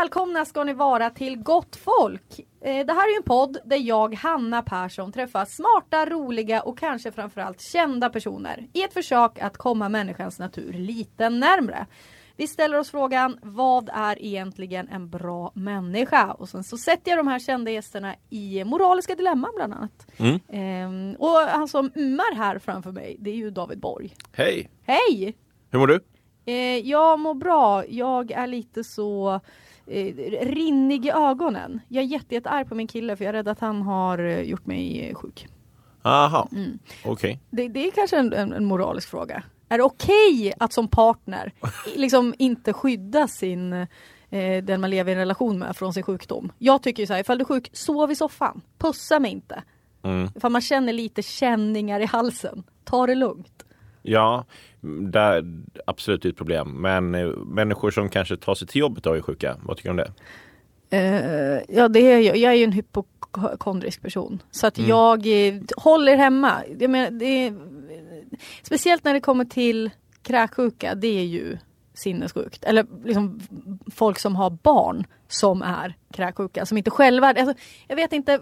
Välkomna ska ni vara till Gott Folk. Eh, Det här är en podd där jag, Hanna Persson, träffar smarta, roliga och kanske framförallt kända personer i ett försök att komma människans natur lite närmre. Vi ställer oss frågan, vad är egentligen en bra människa? Och sen så sätter jag de här kända gästerna i moraliska dilemman bland annat. Ehm, och han som ummar här framför mig, det är ju David Borg. Hej! Hej! Hur mår du? Eh, jag mår bra. Jag är lite så eh, rinnig i ögonen. Jag är jätte, jätte på min kille för jag är rädd att han har eh, gjort mig eh, sjuk. Aha, Mm. okej. Det, det är kanske en, en, en moralisk fråga. Är det okej att som partner liksom inte skydda sin eh, den man lever i en relation med från sin sjukdom? Jag tycker ju så här, ifall du är sjuk, sov i soffan. Pussa mig inte. Mm. Ifall man känner lite känningar i halsen, ta det lugnt. Ja, där, absolut ett problem. Men eh, människor som kanske tar sig till jobbet och är sjuka, vad tycker du om det? Eh, ja, det är jag. Jag är ju en hypokondrisk person. Så att jag eh, håller hemma. Jag menar, det är, speciellt när det kommer till kräksjuka, det är ju sinnessjukt. Eller liksom folk som har barn som är kräksjuka, som inte själva... Alltså, jag vet inte,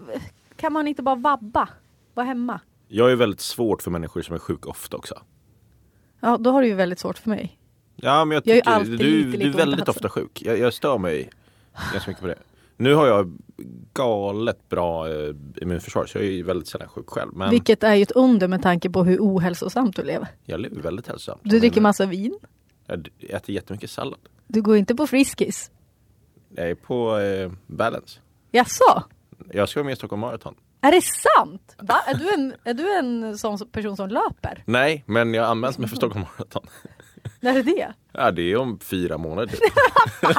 kan man inte bara vabba? Vara hemma? Jag är väldigt svårt för människor som är sjuka ofta också. Ja, då har du ju väldigt svårt för mig. Ja, men jag är tycker alltid du, du lite är väldigt ofta sjuk. Jag, jag stör mig ganska mycket på det. Nu har jag galet bra eh, immunförsvar så jag är ju väldigt sällan sjuk själv. Men Vilket är ju ett under med tanke på hur ohälsosamt du lever. jag lever väldigt hälsosamt. Du dricker massa vin. Jag äter jättemycket sallad. Du går inte på Friskis. Jag är på eh, balance. Jaså? Jag ska vara med i Stockholm Marathon. Är det sant? Va? Är, du en, är du en sån person som löper? Nej, men jag har anmält mig för Stockholm Marathon. När är det? Ja, det är om fyra månader.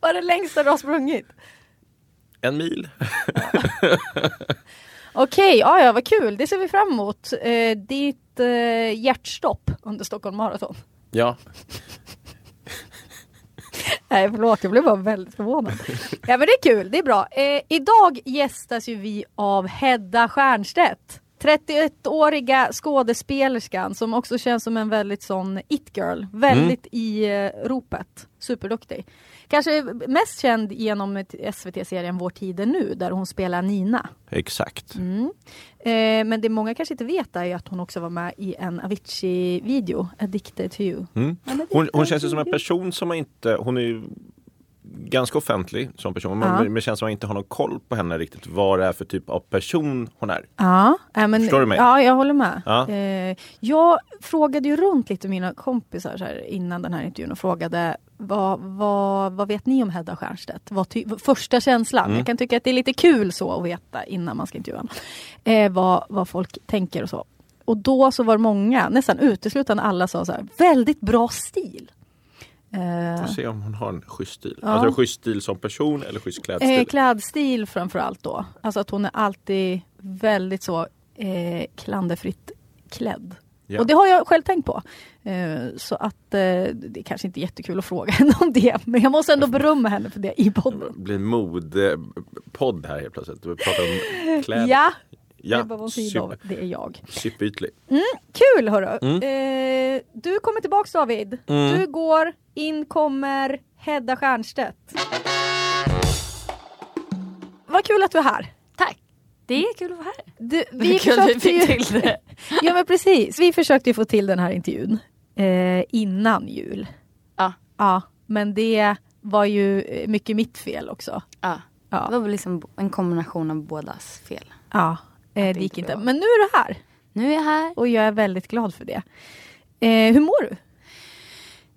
Vad är det längsta du har sprungit? En mil. Okej, ja, ja vad kul. Det ser vi fram emot. Eh, ditt eh, hjärtstopp under Stockholm Marathon. Ja, Nej förlåt, jag blev bara väldigt förvånad. Ja men det är kul, det är bra. Eh, idag gästas ju vi av Hedda Stiernstedt. 31-åriga skådespelerskan som också känns som en väldigt sån it-girl. Väldigt i eh, ropet. Superduktig. Kanske mest känd genom SVT-serien Vår tid är nu där hon spelar Nina. exakt. Mm. Eh, men det många kanske inte vet är att hon också var med i en Avicii-video, Addicted to you. Mm. Addicted Hon, hon känns ju som en person som inte, hon är ju ganska offentlig som person, men, Ja. det känns som man inte har någon koll på henne riktigt, vad det är för typ av person hon är. Ja, äh, men, Förstår du mig? Ja, jag håller med. Ja. Eh, jag frågade ju runt lite mina kompisar så här, innan den här intervjun och frågade vad, vad, vad vet ni om Hedda Stiernstedt? Vad ty- första känslan. Mm. Jag kan tycka att det är lite kul så att veta innan man ska intervjua honom. Eh, vad, vad folk tänker och så. Och då så var det många, nästan uteslutande alla sa så här, väldigt bra stil. Eh, Får se om hon har en schysst stil. Ja. Alltså schysst stil som person eller schysst klädstil. Eh, klädstil framförallt då. Alltså att hon är alltid väldigt så eh, klanderfritt klädd. Ja. Och det har jag själv tänkt på. Eh, så att eh, det är kanske inte är jättekul att fråga henne om det. Men jag måste ändå berömma henne för det i podden. Det blir modepodd här helt plötsligt. Vi pratar om kläder. Ja, ja. det en det är jag. superytlig. Kul hörru! Eh, du kommer tillbaks David. Mm. Du går, in kommer Hedda Stiernstedt. Vad kul att du är här. Det är kul att vara här. Du, Vi vi kul vi försökte ju... fick till det. Ja men precis, vi försökte få till den här intervjun eh, innan jul. Ja. Ja, men det var ju eh, mycket mitt fel också. Ja. Ja. Det var väl liksom en kombination av bådas fel. Ja, eh, det gick inte. bra. Men nu är du här Nu är jag här. och jag är väldigt glad för det. Eh, hur mår du?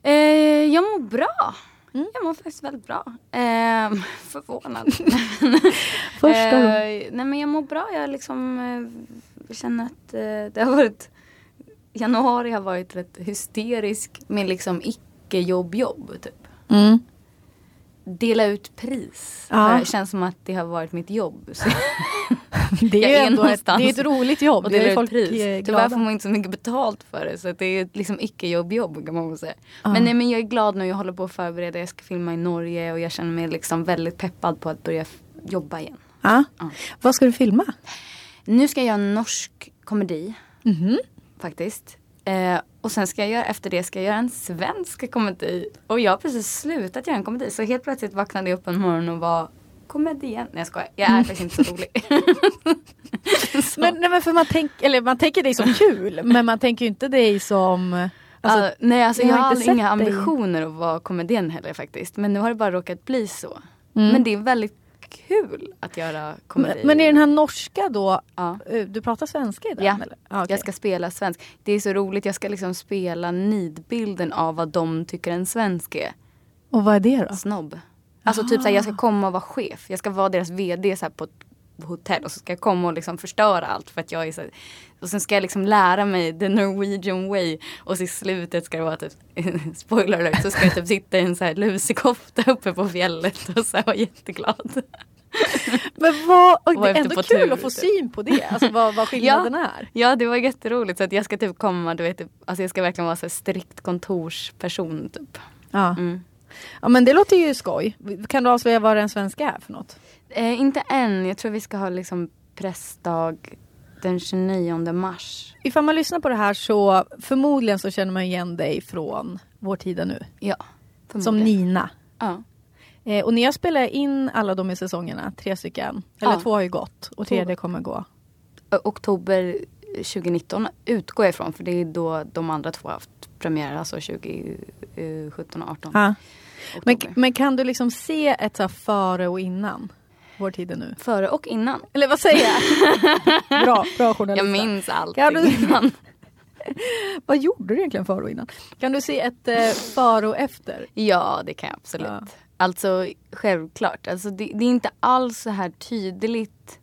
Eh, jag mår bra. Jag mår faktiskt väldigt bra. Eh, förvånad. Första eh, Nej men jag mår bra. Jag liksom eh, känner att eh, det har varit Januari har varit rätt hysterisk med liksom icke-jobb-jobb typ. Mm. Dela ut pris. Ja. Det känns som att det har varit mitt jobb. Det är ju Jag är ändå ett, det är ett roligt jobb. och Det dela är folk pris. eh, Tyvärr får man inte så mycket betalt för det. Så det är liksom icke-jobb-jobb kan man säga. Men, nej, men jag är glad nu. Jag håller på att förbereda. Jag ska filma i Norge och jag känner mig liksom väldigt peppad på att börja jobba igen. Ja. Ja. Vad ska du filma? Nu ska jag göra en norsk komedi. Mhm. Faktiskt. Eh, och sen ska jag göra, efter det ska jag göra en svensk komedi. Och jag har precis slutat göra en komedi. Så helt plötsligt vaknade jag upp en morgon och var komedien. Nej jag skojar. Jag är faktiskt inte så rolig. så. Men, nej, men för man, tänk, eller man tänker dig som kul men man tänker ju inte dig som... Alltså, Ja, nej alltså jag jag, har inte inga sett dig. ambitioner att vara komedien heller faktiskt. Men nu har det bara råkat bli så. Mm. Men det är väldigt kul att göra komedi. men, men är den här norska då, Ja. eh, du pratar svenska i den? Ja, eller? Ah, okej. Jag ska spela svensk. Det är så roligt, jag ska liksom spela nidbilden av vad de tycker en svensk är. Och vad är det då? Snobb. Alltså typ såhär, jag ska komma och vara chef. Jag ska vara deras vd så på hotell och så ska jag komma och liksom förstöra allt för att jag är så Och sen ska jag liksom lära mig the Norwegian way och så i slutet ska det vara typ, spoiler alert, så ska jag typ sitta i en så här lusekofta uppe på fjället och så här vara jätteglad. Men vad, och det är ändå kul tur, att få typ. syn på det, alltså vad, vad skillnaden är. Ja det var jätteroligt så att jag ska typ komma, du vet, typ, alltså jag ska verkligen vara så strikt kontorsperson typ. Ja. Mm. Ja men det låter ju skoj. Kan du avslöja vad den svenska är för något? Eh, inte än, jag tror vi ska ha liksom pressdag den 29 mars. Ifall man lyssnar på det här så förmodligen så känner man igen dig från Vår tid är nu. Ja. Som. Nina. Ja. Eh, och ni har spelat in alla de i säsongerna, tre stycken. Eller Ja. två har ju gått och tredje kommer gå. Oktober 2019 utgår jag ifrån för det är då de andra två har haft premiär, alltså 2017 och 18. Ja. Men, men kan du liksom se ett så före och innan? Vår tid är nu. Före och innan. Eller vad säger jag? bra, bra journalist. Jag minns allt Kan du- innan. Vad gjorde du egentligen före och innan? Kan du se ett eh, före och efter? Ja, det kan jag absolut. Ja. Alltså självklart. Alltså, det, det är inte alls så här tydligt.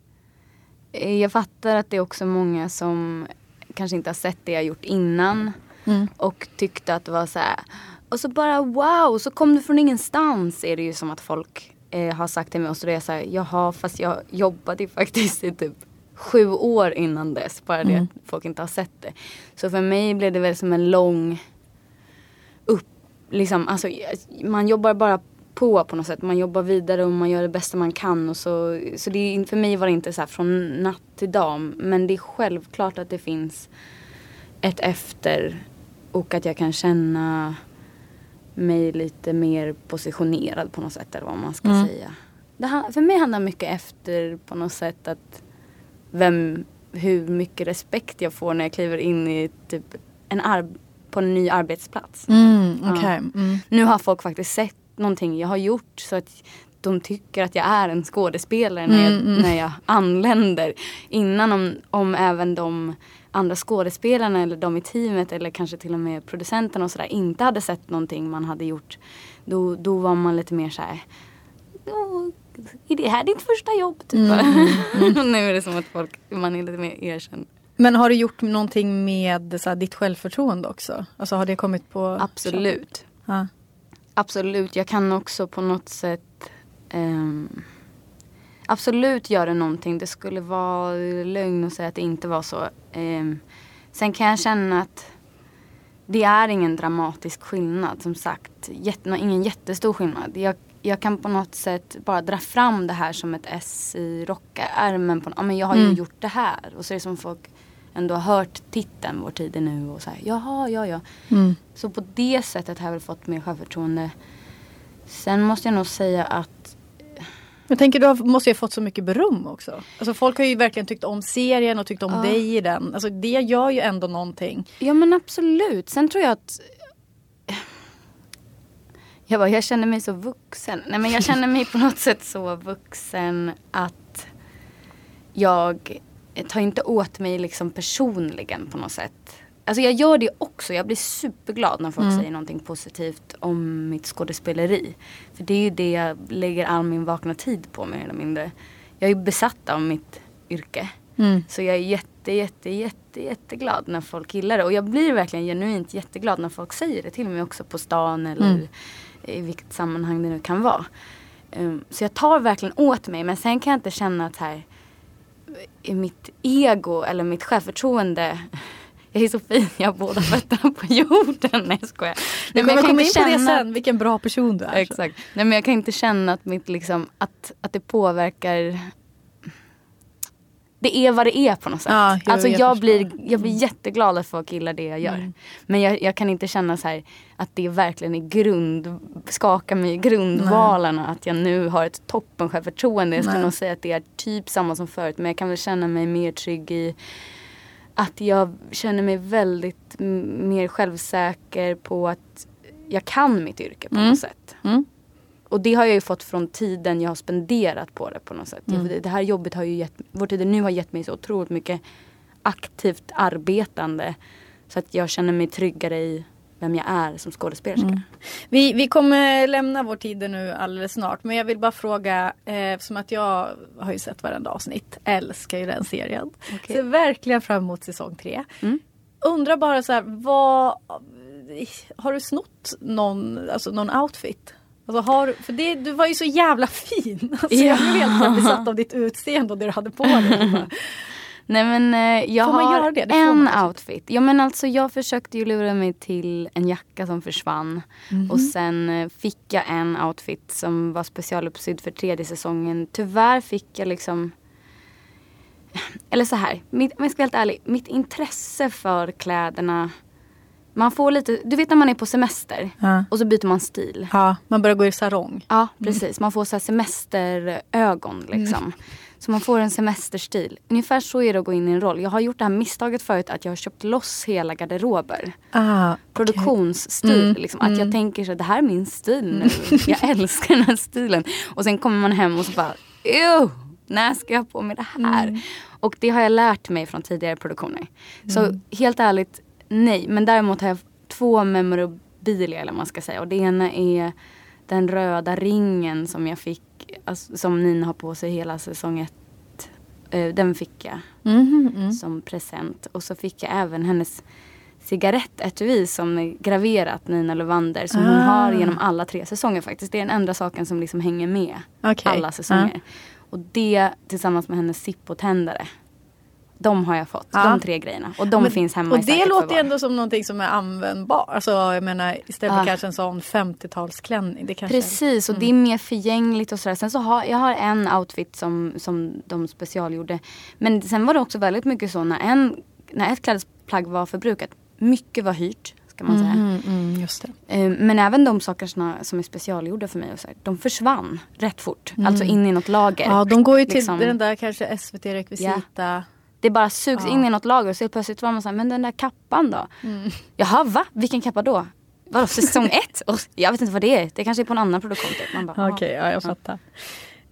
Eh, Jag fattar att det är också många som kanske inte har sett det jag gjort innan. Mm. Och tyckte att det var så här. Och så bara wow, så kom du från ingenstans. Är det ju som att folk eh, har sagt till mig. Och så är jag så här, jaha fast jag jobbade ju faktiskt i typ sju år innan dess. Bara det att folk inte har sett det. Så för mig blev det väl som en lång upp, liksom, alltså, man jobbar bara på på något sätt. Man jobbar vidare och man gör det bästa man kan. Och så så det för mig var det inte så här från natt till dag. Men det är självklart att det finns ett efter och att jag kan känna mig lite mer positionerad på något sätt eller vad man ska Mm. säga. Det, för mig handlar mycket efter på något sätt att vem, hur mycket respekt jag får när jag kliver in i typ en på en ny arbetsplats. Mm, okej. Mm. Nu har folk faktiskt sett någonting jag har gjort så att de tycker att jag är en skådespelare när jag, Mm, mm. när jag anländer. Innan om, om även de andra skådespelarna eller de i teamet eller kanske till och med producenterna och sådär inte hade sett någonting man hade gjort. Då, då var man lite mer så här. "Åh, Är det här ditt första jobb? Typ. Mm, nu är det som att folk, man är lite mer erkänd. Men har du gjort någonting med så här, ditt självförtroende också? Alltså har det kommit på... Absolut. Ja. Absolut, jag kan också på något sätt ehm, Absolut göra någonting. Det skulle vara lögn att säga att det inte var så. Ehm, sen kan jag känna att det är ingen dramatisk skillnad som sagt. Ingen jättestor skillnad. Jag, jag kan på något sätt bara dra fram det här som ett S i rockärmen. På, ja, men jag har ju Mm. gjort det här. Och så är det som folk ändå har hört titeln Vår tid är nu och så här, jaha, ja, ja. Mm. Så på det sättet har jag väl fått mer självförtroende. Sen måste jag nog säga att Jag tänker du måste ju ha fått så mycket beröm också. Alltså folk har ju verkligen tyckt om serien och tyckt om Ja. dig i den. Alltså det gör ju ändå någonting. Ja men absolut. Sen tror jag att jag, bara, jag känner mig så vuxen. Nej men jag känner mig på något sätt så vuxen att jag tar inte åt mig liksom personligen på något sätt. Alltså jag gör det också. Jag blir superglad när folk Mm. säger någonting positivt om mitt skådespeleri. För det är ju det jag lägger all min vakna tid på mer eller mindre. Jag är besatt av mitt yrke. Mm. Så jag är jätte, jätte, jätte, jätteglad när folk gillar det. Och jag blir verkligen genuint jätteglad när folk säger det till mig också på stan eller Mm. i vilket sammanhang det nu kan vara. Um, så jag tar verkligen åt mig men sen kan jag inte känna att här i mitt ego eller mitt självförtroende jag är så fin, jag har båda fötterna på jorden. Nej jag skojar. Nej, men kommer jag inte in på det känna- sen, vilken bra person du är. Exakt. Nej men jag kan inte känna att mitt liksom, att, att det påverkar det är vad det är på något sätt. Ja, jo, alltså jag jag, blir, jag blir jätteglad att folk gillar det jag gör. Men jag, jag kan inte känna så här att det verkligen är grund, skakar mig i grundvalarna. Att jag nu har ett toppen självförtroende. Jag skulle Nej. nog säga att det är typ samma som förut. Men jag kan väl känna mig mer trygg i att jag känner mig väldigt mer självsäker på att jag kan mitt yrke på något sätt. Mm. Och det har jag ju fått från tiden jag har spenderat på det på något sätt. Mm. Det- Det här jobbet har ju gett, vår tid nu har gett mig så otroligt mycket aktivt arbetande. Så att jag känner mig tryggare i vem jag är som skådespelerska. Mm. Vi, vi kommer lämna vår tid nu alldeles snart. Men jag vill bara fråga, eh, eftersom att jag har ju sett varenda avsnitt. Älskar ju den serien. Okej. Ser verkligen fram emot säsong tre. Mm. Undrar bara så här, vad... Har du snott någon, alltså någon outfit? Alltså har, för det, du var ju så jävla fin. Alltså Jag blev Ja. helt besatt av ditt utseende och det du hade på dig. Nej men eh, jag Får man har göra det? Det en outfit. Ja men alltså jag försökte ju lura mig till en jacka som försvann. Mhm. Och sen eh, fick jag en outfit som var specialuppsydd för tredje säsongen. Tyvärr fick jag liksom eller så här, mitt, om jag ska vara helt ärlig. Mitt intresse för kläderna man får lite, du vet när man är på semester Ja. och så byter man stil. ja, man börjar gå i sarong. Ja, precis. Man får så semesterögon liksom. Så man får en semesterstil. Ungefär så är det att gå in i en roll. Jag har gjort det här misstaget förut att jag har köpt loss hela garderober. Ah, Produktionsstil. Mm, Liksom. Att jag tänker så det här är min stil nu. Jag älskar den här stilen. Och sen kommer man hem och så bara, Ew, när ska jag på mig det här? Och det har jag lärt mig från tidigare produktioner. Så helt ärligt, nej. Men däremot har jag två memorabilia eller vad man ska säga. Och det ena är den röda ringen som jag fick, alltså, som Nina har på sig hela säsong ett. Eh, Den fick jag Mhm, som present. Och så fick jag även hennes cigarettetui som är graverat Nina Levander. Som hon Ah. har genom alla tre säsonger faktiskt. Det är den enda saken som liksom hänger med Okej. alla säsonger. Och det tillsammans med hennes Zippo-tändare. De har jag fått. Ja. De tre grejerna. Och de Men- finns hemma Och det låter ju ändå som någonting som är användbart. Alltså jag menar istället för Ah. kanske en sån 50-talsklänning. Det kanske Precis, och det är mer förgängligt och sådär. Sen så har jag har en outfit som, som de specialgjorde. Men sen var det också väldigt mycket så när, en, när ett klädesplagg var förbrukat. Mycket var hyrt, ska man säga. Mm, mm, just det. Eh, Men även de sakerna som är specialgjorda för mig, och så här, de försvann rätt fort. Alltså in i något lager. Mm. Ja, de går ju till Liksom. den där kanske SVT-rekvisita. Det bara sugs Ja. in i något lager och så plötsligt var man såhär, men den där kappan då? Mm. Jaha, va? Vilken kappa då? Vadå, säsong ett? Och jag vet inte vad det är. Det kanske är på en annan produktion. Typ. Okej, ja, jag fattar.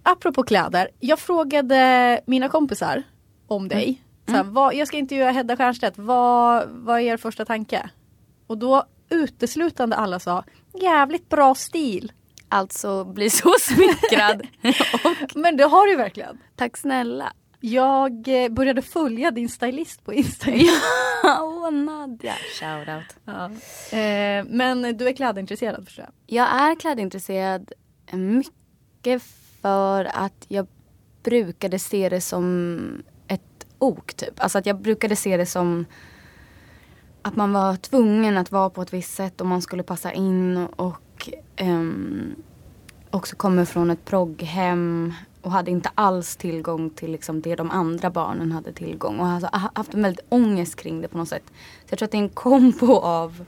Apropå kläder. Jag frågade mina kompisar om dig. Så här, vad, jag ska intervjua Hedda Stiernstedt. Vad, vad är er första tanke? Och då uteslutande alla sa jävligt bra stil. Alltså bli så smickrad. och Men det har du verkligen. tack snälla. Jag eh, började följa din stylist på Instagram. Åh Nadja. Shoutout. Ja. Eh, men du är klädintresserad förstår jag. Jag är klädintresserad mycket för att jag brukade se det som ett ok typ. Alltså att jag brukade se det som att man var tvungen att vara på ett visst sätt och man skulle passa in och ehm, också kommer från ett progghem och hade inte alls tillgång till liksom det de andra barnen hade tillgång och alltså, ha- haft en väldigt ångest kring det på något sätt. Så jag tror att det är en kombo av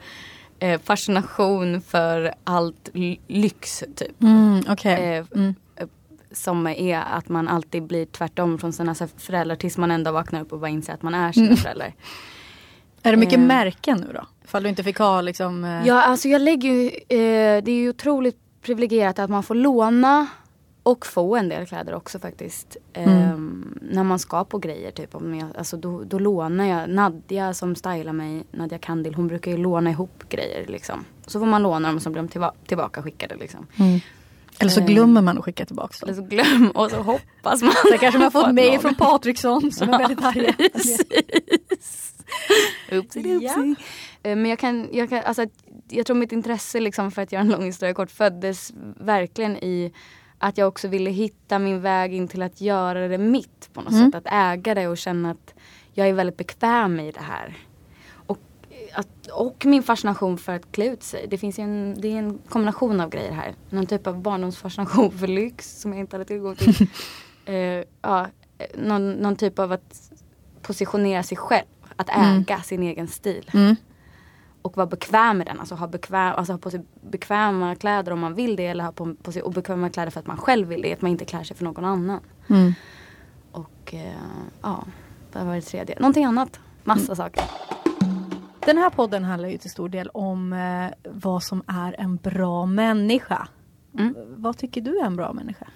eh, fascination för allt ly- lyx typ. Mm, Okej. Eh, eh, som är att man alltid blir tvärtom från sina föräldrar tills man ändå vaknar upp och bara inser att man är sina föräldrar. Är det mycket eh, märken nu då? Ifall du inte fick ha liksom... eh, Ja, alltså jag lägger ju, eh, det är ju otroligt privilegierat att man får låna och få en del kläder också faktiskt. Ehm, när man ska på grejer typ. Om jag, alltså då, då lånar jag. Nadja som stylar mig, Nadja Kandil, hon brukar ju låna ihop grejer liksom. Så får man låna dem och så blir de tillba- tillbaka skickade liksom. Eller så Eh. glömmer man att skicka tillbaka Eller dem. så glöm och så hoppas man. Sen kanske man fått mejl från Patriksson som är väldigt arga. Oopsie doopsie. Eh, Men jag kan, jag kan, alltså jag tror mitt intresse liksom för att göra en lång historia kort föddes verkligen i att jag också ville hitta min väg in till att göra det mitt på något sätt. Att äga det och känna att jag är väldigt bekväm i det här. Och, att, och min fascination för att klä ut sig. Det finns ju en, det är en kombination av grejer här. Någon typ av barndomsfascination för lyx som jag inte hade tillgång till. eh, ja, eh, någon, någon typ av att positionera sig själv. Att äga sin egen stil. Och vara bekväm med den. Alltså ha, bekväm, alltså ha på sig bekväma kläder om man vill det. Eller ha på, på sig obekväma kläder för att man själv vill det. Att man inte klär sig för någon annan. Och eh, ja, vad var det tredje? Någonting annat. Massa saker. Den här podden handlar ju till stor del om eh, vad som är en bra människa. Mm. Vad tycker du är en bra människa?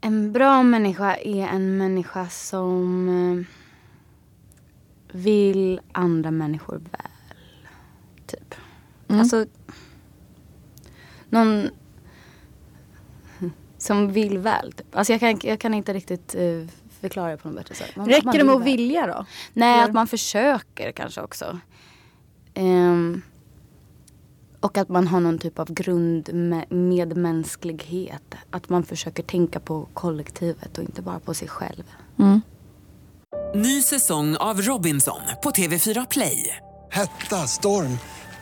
En bra människa är en människa som eh, vill andra människor väl. Typ. Alltså någon som vill väl. Typ. Alltså jag kan, jag kan inte riktigt eh, förklara det på något bättre sätt. Man- man Räcker det med att vilja då? Nej, Eller? att man försöker kanske också. Ehm, och att man har någon typ av grundmedmänsklighet. Att man försöker tänka på kollektivet och inte bara på sig själv. Ny säsong av Robinson på TV4 Play. Hetta, storm,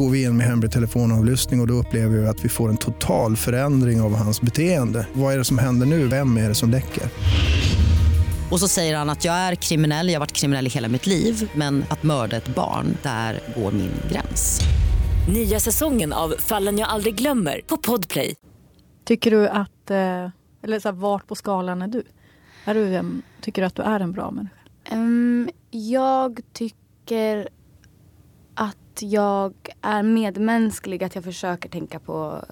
Går vi in med hemlig telefonavlyssning och, och då upplever vi att vi får en total förändring av hans beteende. Vad är det som händer nu? Vem är det som läcker? Och så säger han att jag är kriminell, jag har varit kriminell i hela mitt liv men att mörda ett barn, där går min gräns. Nya säsongen av Fallen jag aldrig glömmer på Podplay. Tycker du att, eh, eller så här, vart på skalan är du? Är du en, tycker du att du är en bra människa? Ehm, jag tycker jag är medmänsklig. Att jag försöker tänka på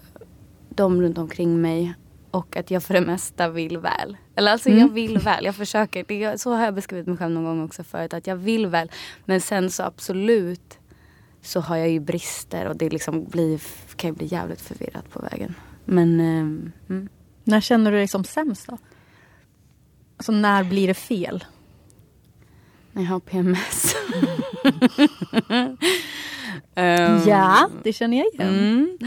dem runt omkring mig. Och att jag för det mesta vill väl. Eller alltså jag vill väl. Jag försöker. Det, så har jag beskrivit mig själv någon gång också förut. Att jag vill väl. Men sen så absolut så har jag ju brister. Och det liksom blir, kan ju bli jävligt förvirrat på vägen. Men ehm, mm. När känner du dig som sämst då? Alltså när blir det fel? Jag har PMS. Ehm, Ja, det känner jag igen. Mm.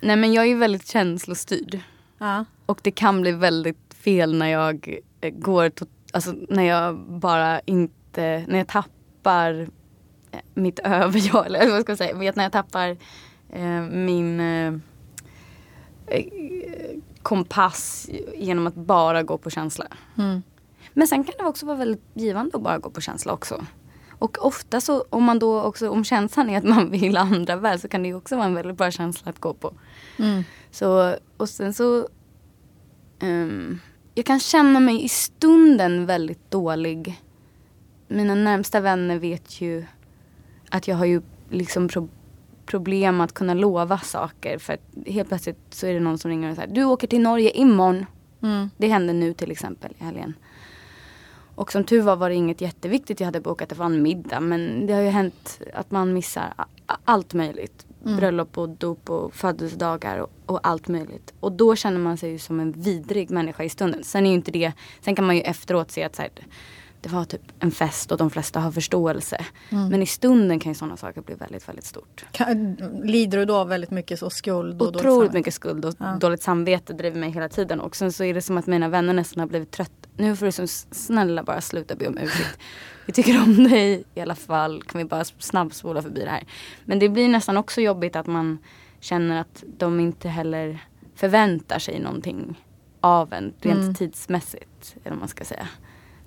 Nej men jag är ju väldigt känslostyrd. Ja. Och det kan bli väldigt fel när jag eh, går, alltså när jag bara inte, när jag tappar eh, mitt överjag, eller vad ska jag säga, vet när jag tappar eh, min eh, eh, kompass genom att bara gå på känsla. Men sen kan det också vara väldigt givande att bara gå på känsla också. Och ofta så om man då också, om känslan är att man vill andra väl så kan det ju också vara en väldigt bra känsla att gå på. Så, och sen så ehm, Jag kan känna mig i stunden väldigt dålig. Mina närmsta vänner vet ju att jag har ju liksom pro- problem att kunna lova saker. För att helt plötsligt så är det någon som ringer och säger du åker till Norge imorgon. Det hände nu till exempel i helgen. Och som tur var var det inget jätteviktigt jag hade bokat. Det var en middag. Men det har ju hänt att man missar allt möjligt. Bröllop och dop och födelsedagar och, och allt möjligt. Och då känner man sig ju som en vidrig människa i stunden. Sen är ju inte det, sen kan man ju efteråt se att så här, det var typ en fest och de flesta har förståelse. Men i stunden kan ju sådana saker bli väldigt, väldigt stort. Kan, lider du då av väldigt mycket så skuld? Och Otroligt mycket skuld och Ja. dåligt samvete driver mig hela tiden. Och sen så är det som att mina vänner nästan har blivit trött. Nu får du så snälla bara sluta be om ursäkt. Vi tycker om dig i alla fall. Kan vi bara snabbspola förbi det här. Men det blir nästan också jobbigt att man känner att de inte heller förväntar sig någonting av en rent tidsmässigt. Eller man ska säga.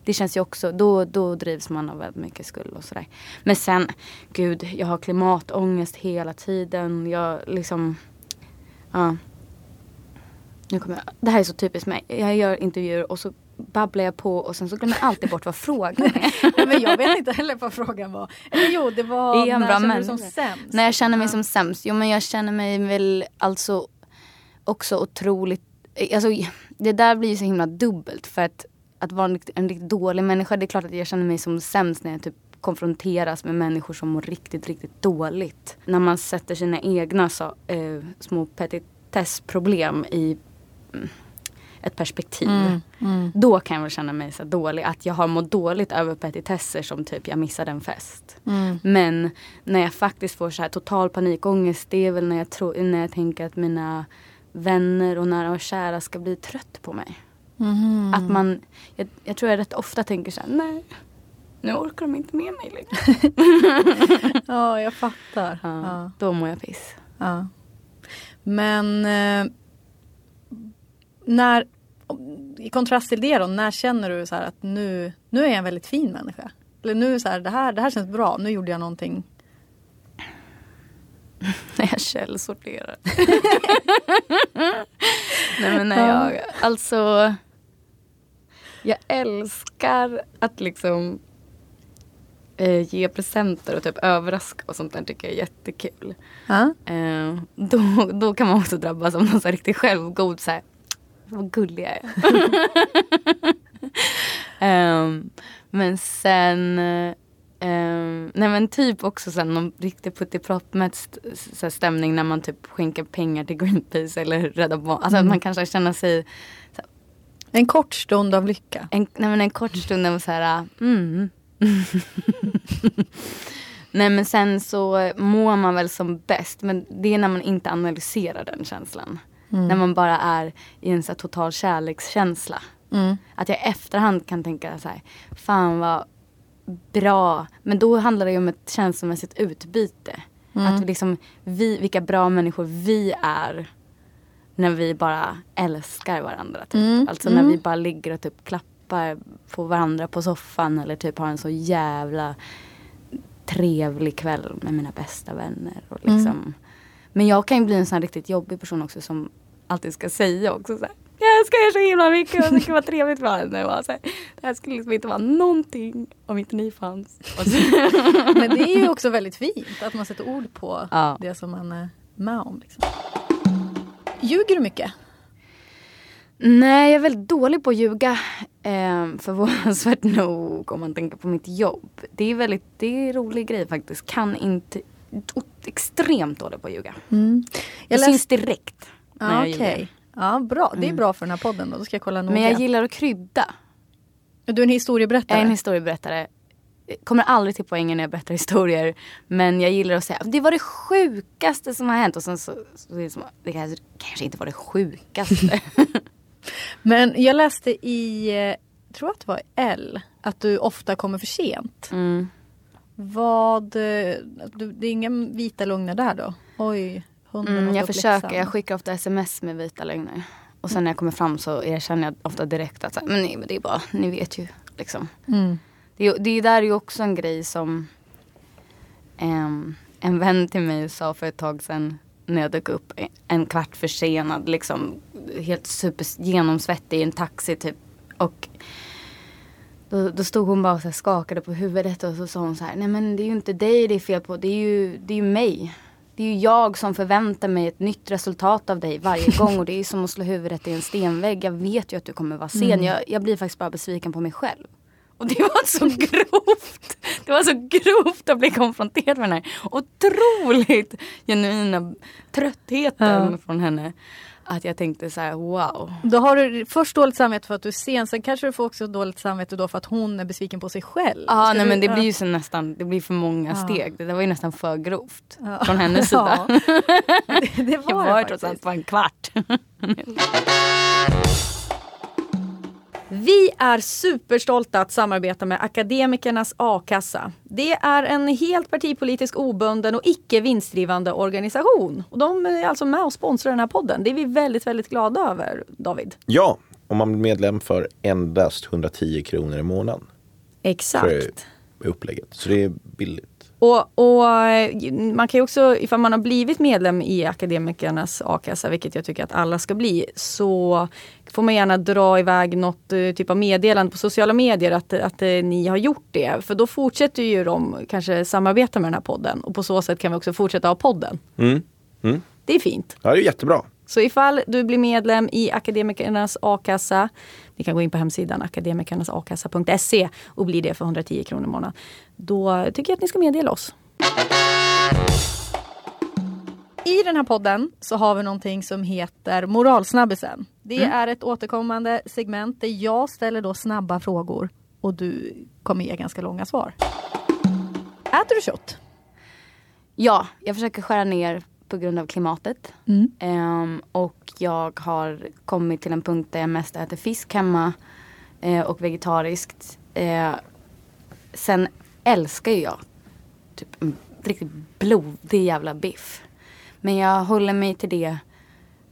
Det känns ju också, då, då drivs man av väldigt mycket skuld och sådär. Men sen, gud, jag har klimatångest hela tiden. Jag liksom, ja. Nu kommer jag, det här är så typiskt mig. Jag gör intervjuer och så babblar jag på och sen så glömmer jag alltid bort vad frågan är. Nej, men jag vet inte heller vad frågan var. Eller jo, det var Är jag när bra känner du som sämst? När jag känner mig som sämst? Jo men jag känner mig väl alltså också otroligt, alltså det där blir ju så himla dubbelt för att, att vara en, en riktigt dålig människa, det är klart att jag känner mig som sämst när jag typ konfronteras med människor som mår riktigt, riktigt dåligt. När man sätter sina egna så, eh, små petitessproblem i mm, ett perspektiv. Mm, Då kan jag väl känna mig så dålig. Att jag har mått dåligt över petitesser som typ jag missade en fest. Mm. Men när jag faktiskt får så här total panikångest det är väl när jag, tror, när jag tänker att mina vänner och nära och kära ska bli trött på mig. Mhm. Att man, jag, jag tror jag rätt ofta tänker så här, nej nu orkar de inte med mig längre. Ja, jag fattar. Ja, Ja. Då mår jag piss. Ja. Men eh, när, i kontrast till det då, när känner du så att nu, nu är jag en väldigt fin människa? Eller nu så här, det här, det här känns bra, nu gjorde jag någonting. När jag källsorterar. Nej men när jag, alltså. Jag älskar att liksom eh, ge presenter och typ överraska och sånt där tycker jag är jättekul. Ja. Eh, då, då kan man också drabbas av någon så här riktigt självgod så här, vad gullig jag är. Ehm, men sen, ehm, nej men typ också sen någon riktig st- så här stämning när man typ skänker pengar till Greenpeace eller Rädda Barnen. Alltså att man kanske känner sig En kort stund av lycka. en, nej men en kort stund av så här, mm. nej men sen så mår man väl som bäst. Men det är när man inte analyserar den känslan. När man bara är i en så total kärlekskänsla. Att jag i efterhand kan tänka så här, fan vad bra. Men då handlar det ju om ett känslomässigt utbyte. Att vi liksom, vi, vilka bra människor vi är när vi bara älskar varandra. Typ. Alltså när vi bara ligger och typ klappar på varandra på soffan eller typ har en så jävla trevlig kväll med mina bästa vänner. Och liksom. Men jag kan ju bli en sån här riktigt jobbig person också som alltid ska säga också så här, jag älskar er så himla mycket och det vara trevligt för henne. Och så här, det här skulle liksom inte vara någonting om inte ni fanns. Men det är ju också väldigt fint att man sätter ord på Ja. det som man är med om. Liksom. Ljuger du mycket? Nej, jag är väldigt dålig på att ljuga. Eh, förvånansvärt nog om man tänker på mitt jobb. Det är väldigt, det är en rolig grej faktiskt. Kan inte, extremt dålig på att ljuga. Det Mm. Jag syns läste- direkt när Ja, jag Okej. ljuger. Ja, bra. Det är bra för den här podden då. Då ska jag kolla noga. Men jag gillar att krydda. Du är en historieberättare. Jag är en historieberättare. Kommer aldrig till poängen när jag berättar historier. Men jag gillar att säga det var det sjukaste som har hänt. Och sen så, så det, som, det kanske, kanske inte var det sjukaste. Men jag läste i, eh, tror att det var L, att du ofta kommer för sent. Mm. Vad, eh, du, det är inga vita lögner där då? Oj, hunden Mm, jag försöker, läxan. jag skickar ofta sms med vita lögner. Och sen när jag kommer fram så erkänner jag ofta direkt att så här, men nej men det är bara, ni vet ju liksom. Mm. Det, är- det där är ju också en grej som ehm, en vän till mig sa för ett tag sedan när jag dök upp en kvart försenad liksom helt super genomsvettig i en taxi typ. Och då, då stod hon bara och skakade på huvudet och så sa hon så här, nej men det är ju inte dig det är fel på, det är ju, det är ju mig. Det är ju jag som förväntar mig ett nytt resultat av dig varje gång och det är som att slå huvudet i en stenvägg. Jag vet ju att du kommer vara sen. Jag, jag blir faktiskt bara besviken på mig själv. Och det var så grovt. Det var så grovt att bli konfronterad med den här otroligt genuina tröttheten Ja. från henne. Att jag tänkte så här, wow. Då har du först dåligt samvete för att du är sen, sen kanske du får också dåligt samvete då för att hon är besviken på sig själv. Ja, Ska nej du- men det ja. blir ju så nästan, det blir för många steg. Det där var ju nästan för grovt. Ja. Från hennes sida. Det, det Jag var var det ju trots allt bara en kvart. Vi är superstolta att samarbeta med Akademikernas a-kassa. Det är en helt partipolitisk obunden och icke vinstdrivande organisation. Och de är alltså med och sponsrar den här podden. Det är vi väldigt, väldigt glada över, David. Ja, om man blir medlem för endast 110 kronor i månaden. För Exakt. upplägget. Så det är billigt. Och, och eh, man kan ju också, ifall man har blivit medlem i Akademikernas a-kassa, vilket jag tycker att alla ska bli, så får man gärna dra iväg något eh, typ av meddelande på sociala medier att, att eh, ni har gjort det. För då fortsätter ju de kanske samarbeta med den här podden och på så sätt kan vi också fortsätta ha podden. Mm. Mm. Det är fint. Ja, det är jättebra. Så ifall du blir medlem i Akademikernas a-kassa, ni kan gå in på hemsidan akademikernasakassa.se och bli det för 110 kronor i månaden. Då tycker jag att ni ska meddela oss. I den här podden så har vi någonting som heter Moralsnabbisen. Det är ett återkommande segment där jag ställer då snabba frågor och du kommer ge ganska långa svar. Äter du kött? Ja, jag försöker skära ner på grund av klimatet. Mm. Ehm, och jag har kommit till en punkt där jag mest äter fisk hemma eh, och vegetariskt. Eh, sen älskar ju jag typ en riktigt blodig jävla biff. Men jag håller mig till det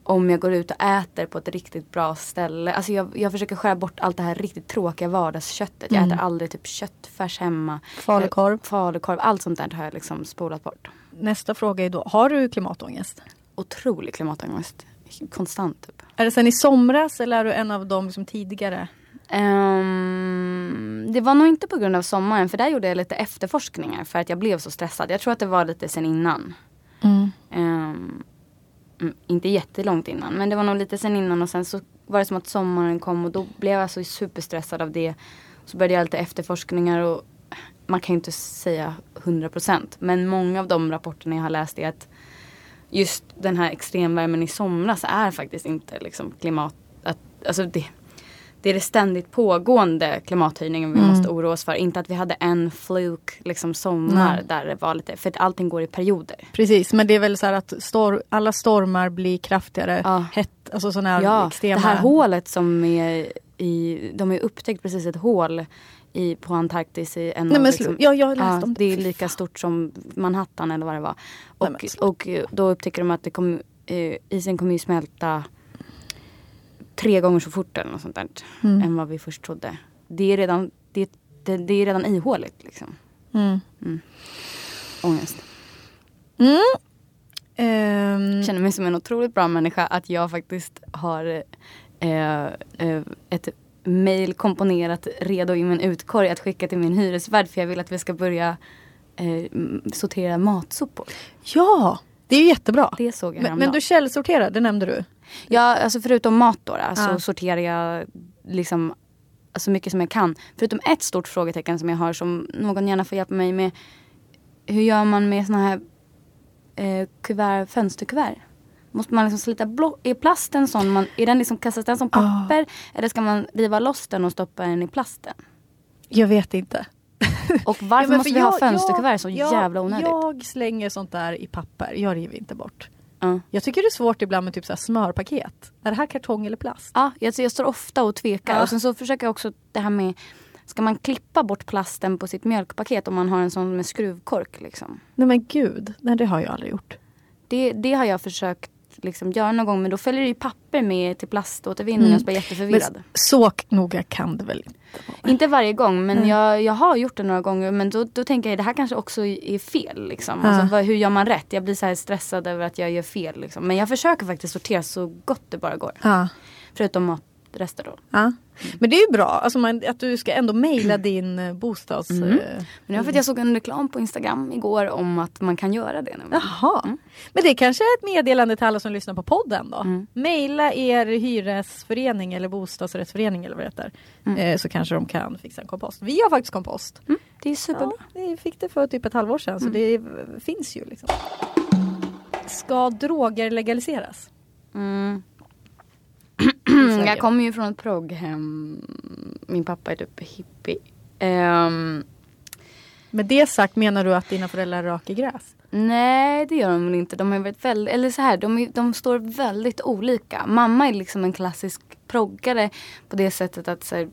om jag går ut och äter på ett riktigt bra ställe. Alltså jag, jag försöker skära bort allt det här riktigt tråkiga vardagsköttet. Jag Mm. äter aldrig typ köttfärs hemma. Falukorv. Falukorv, allt sånt där har jag liksom spolat bort. Nästa fråga är då, har du klimatångest? Otrolig klimatångest. Konstant typ. Är det sen i somras eller är du en av de liksom tidigare? Ehm, det var nog inte på grund av sommaren för där gjorde jag lite efterforskningar för att jag blev så stressad. Jag tror att det var lite sen innan. Ehm, Um, inte jättelångt innan men det var nog lite sen innan och sen så var det som att sommaren kom och då blev jag så superstressad av det. Så började jag lite efterforskningar och man kan ju inte säga 100% men många av de rapporterna jag har läst är att just den här extremvärmen i somras är faktiskt inte liksom klimat... Att, alltså det, det är det ständigt pågående klimathöjningen vi Mm. måste oroa oss för. Inte att vi hade en fluke liksom sommar Nej. där det var lite, för att allting går i perioder. Precis, men det är väl så här att stor, alla stormar blir kraftigare. Hett, alltså sådana här Ja, extrema... det här hålet som är i, de har ju upptäckt precis ett hål i, på Antarktis i en Nej, men liksom, ja, jag har läst om det. det. är lika stort som Manhattan eller vad det var. Nej, Och, men slut. och då upptäcker de att det kom, eh, isen kommer ju smälta tre gånger så fort eller något sånt där. Mm. Än vad vi först trodde. Det är redan, det, det, det är redan ihåligt liksom. Mm. Mm. Ångest. Mm. Jag känner mig som en otroligt bra människa att jag faktiskt har eh, eh, ett mail komponerat redo i min utkorg att skicka till min hyresvärd för jag vill att vi ska börja eh, sortera matsopor. Ja, det är ju jättebra. Det såg jag Men, men du källsorterar, det nämnde du. Ja, alltså förutom mat då, då så sorterar jag liksom så mycket som jag kan. Förutom ett stort frågetecken som jag har som någon gärna får hjälpa mig med. Hur gör man med såna här eh, kuvert, fönsterkuvert? Måste man liksom slita blå, Är plasten sån, man, är den liksom, kastas den som papper? Eller ska man riva loss den och stoppa den i plasten? Jag vet inte. Och varför Ja, måste vi ha jag- fönsterkuvert så jag- jävla onödigt? Jag slänger sånt där i papper, jag river inte bort. Ja. Jag tycker det är svårt ibland med typ så här smörpaket. Är det här kartong eller plast? Ja, jag, jag står ofta och tvekar. Ja. Och sen så försöker jag också det här med Ska man klippa bort plasten på sitt mjölkpaket om man har en sån med skruvkork? Liksom? Nej men gud, nej det har jag aldrig gjort. Det, det har jag försökt liksom göra någon gång men då följer det ju papper med till plaståtervinning Mm. och så blir jag jätteförvirrad. Men så noga kan det väl inte vara? Inte varje gång men Nej. jag, jag har gjort det några gånger men då, då tänker jag det här kanske också är fel. Liksom. Ja. Alltså, vad, hur gör man rätt? Jag blir så här stressad över att jag gör fel. Liksom. Men jag försöker faktiskt sortera så gott det bara går. Ja. Förutom matrester då. Ja. Men det är ju bra alltså man, att du ska ändå mejla din eh, bostads... Mm. eh, Men det var för att jag såg en reklam på Instagram igår om att man kan göra det. Nu. Jaha. Men det är kanske är ett meddelande till alla som lyssnar på podden då. Mm. Maila er hyresförening eller bostadsrättsförening eller vad det heter. Mm. Eh, så kanske de kan fixa en kompost. Vi har faktiskt kompost. Det är superbra. Ja, vi fick det för typ ett halvår sedan så Mm. det finns ju liksom. Ska droger legaliseras? Mm. Jag kommer ju från ett progghem. Min pappa är typ hippie. Ehm, Med det sagt menar du att dina föräldrar röker gräs? nej det gör de väl inte. De, är väldigt, väldigt, eller så här, de, är, de står väldigt olika. Mamma är liksom en klassisk proggare på det sättet att så här,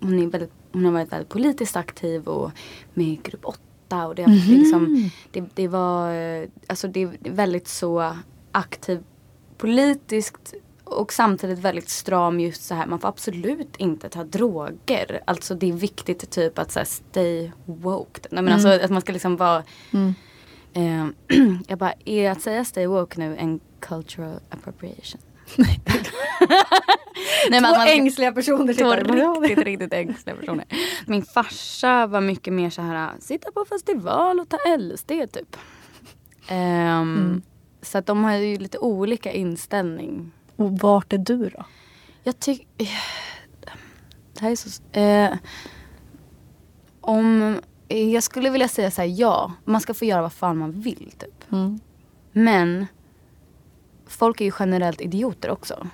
hon, är väldigt, hon har varit väldigt politiskt aktiv och med grupp 8 och det, har Mhm. liksom, det, det var eh, alltså det är väldigt så aktiv politiskt och samtidigt väldigt stram just så här. Man får absolut inte ta droger. Alltså det är viktigt typ att så här, stay woke. Nej, men Mm. alltså att man ska liksom vara Mm. Eh, jag bara, är att säga stay woke nu en cultural appropriation? Nej, Två att man ängsliga personer Två riktigt, riktigt ängsliga personer. Min farsa var mycket mer så här, sitta på festival och ta LSD typ. Ehm, Mm. Så att de har ju lite olika inställning. Och vart är du då? Jag tycker... Det här är så... Eh, om... Jag skulle vilja säga så här, ja. Man ska få göra vad fan man vill typ. Mm. Men folk är ju generellt idioter också.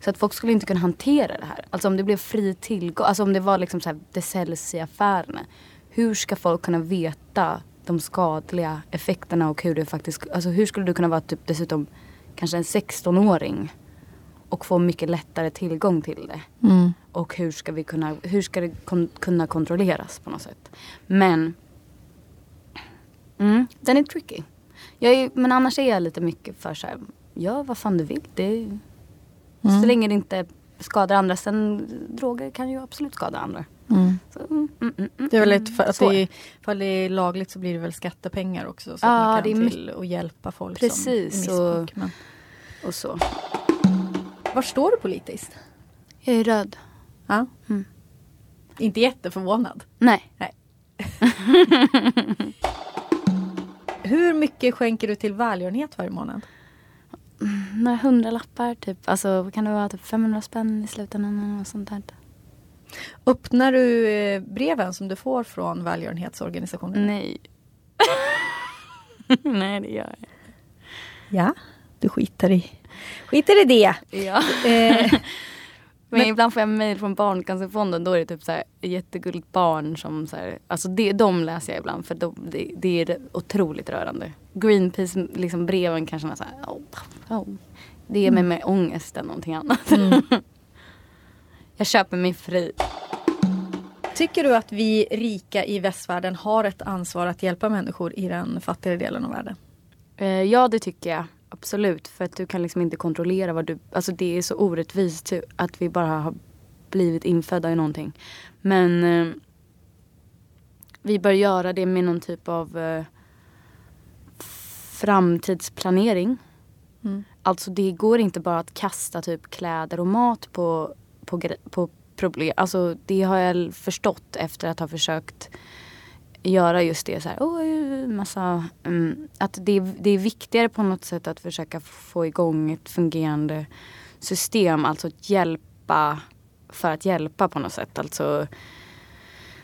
Så att folk skulle inte kunna hantera det här. Alltså om det blev fri tillgång, alltså om det var liksom så här, det säljs i affärerna. Hur ska folk kunna veta de skadliga effekterna och hur det faktiskt, alltså hur skulle du kunna vara typ dessutom kanske en 16-åring och få mycket lättare tillgång till det. Mm. Och hur ska vi kunna, hur ska det kon- kunna kontrolleras på något sätt. Men mm, den är tricky. Jag är, men annars är jag lite mycket för så här, gör vad fan du vill. Det Mm. Så länge det inte skadar andra. Sen droger kan ju absolut skada andra. Mm. Så, mm, mm, mm, mm, Det är väl ett, för att det är, ifall det är lagligt så blir det väl skattepengar också. Så Ja, att man det är kan till och hjälpa folk Precis, som missbruk. Men, Och så. var står du politiskt? Jag är röd. Ja. Mm. Inte jätteförvånad. Nej. Nej. Hur mycket skänker du till välgörenhet varje månad? Några hundralappar typ. Alltså kan det vara? Typ 500 spänn i slutändan och sånt där. Öppnar du eh, breven som du får från välgörenhetsorganisationer? Nej. Nej det gör jag Ja, du skiter i, skiter i det. Ja. Eh, Men, Men- ibland får jag mejl från Barncancerfonden. Då är det typ så här jättegulligt barn som så här, Alltså det, de läser jag ibland för de, det, det är otroligt rörande. Greenpeace liksom breven kanske man så här, oh, oh. Det ger mig mer ångest än någonting annat. jag köper mig fri. tycker du att vi rika i västvärlden har ett ansvar att hjälpa människor i den fattigare delen av världen? Eh, ja det tycker jag. Absolut. För att du kan liksom inte kontrollera vad du... Alltså det är så orättvist att vi bara har blivit infödda i någonting. Men eh, vi bör göra det med någon typ av eh, framtidsplanering. Mm. Alltså det går inte bara att kasta typ kläder och mat på, på, på problem. Alltså det har jag förstått efter att ha försökt göra just det så här, oh, massa, mm, att det, är- det är viktigare på något sätt att försöka få igång ett fungerande system, alltså att hjälpa för att hjälpa på något sätt. Alltså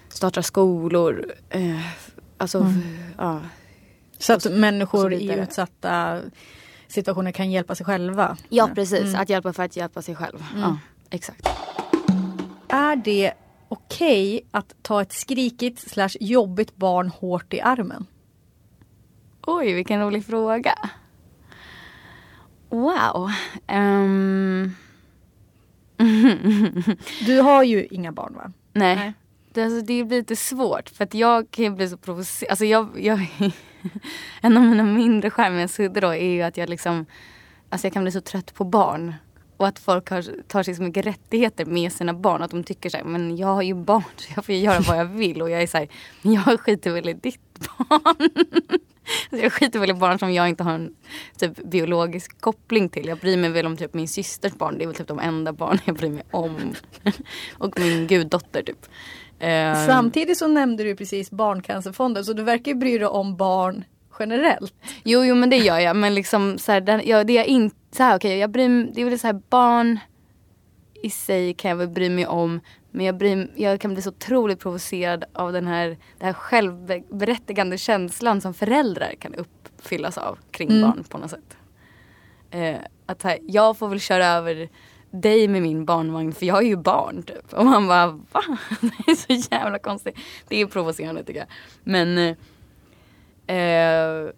starta skolor, eh, alltså Mm. ja. Så att så människor i utsatta situationer kan hjälpa sig själva? Ja precis, Mm. att hjälpa för att hjälpa sig själv. Mm. Ja, exakt. Är det okej att ta ett skrikigt slash jobbigt barn hårt i armen? Oj, vilken rolig fråga. Wow. Ehm, Du har ju inga barn va? nej. Nej. Det, alltså, det blir lite svårt för att jag kan ju bli så provocerad. Alltså jag, jag, en av mina mindre skärmiga sidor då är ju att jag liksom, alltså jag kan bli så trött på barn. Och att folk har, tar sig så mycket rättigheter med sina barn. Att de tycker så här, men jag har ju barn så jag får ju göra vad jag vill. Och jag är så här, men jag skiter väl i ditt barn. Så jag skiter väl i barn som jag inte har en typ, biologisk koppling till. Jag bryr mig väl om typ min systers barn. Det är väl typ de enda barn jag bryr mig om. och min guddotter typ. Ehm, Samtidigt så nämnde du precis Barncancerfonden så du verkar ju bry dig om barn generellt. Jo, jo men det gör jag. Men liksom så här, den, ja, det är inte så här, okej, jag bryr det är väl så här barn i sig kan jag väl bry mig om. Men jag, bryr, jag kan bli så otroligt provocerad av den här, den här självberättigande känslan som föräldrar kan uppfyllas av kring Mm. barn på något sätt. Eh, att här, jag får väl köra över dig med min barnvagn för jag är ju barn typ. Och man bara va? Det är så jävla konstigt. Det är provocerande tycker jag. Men eh, eh,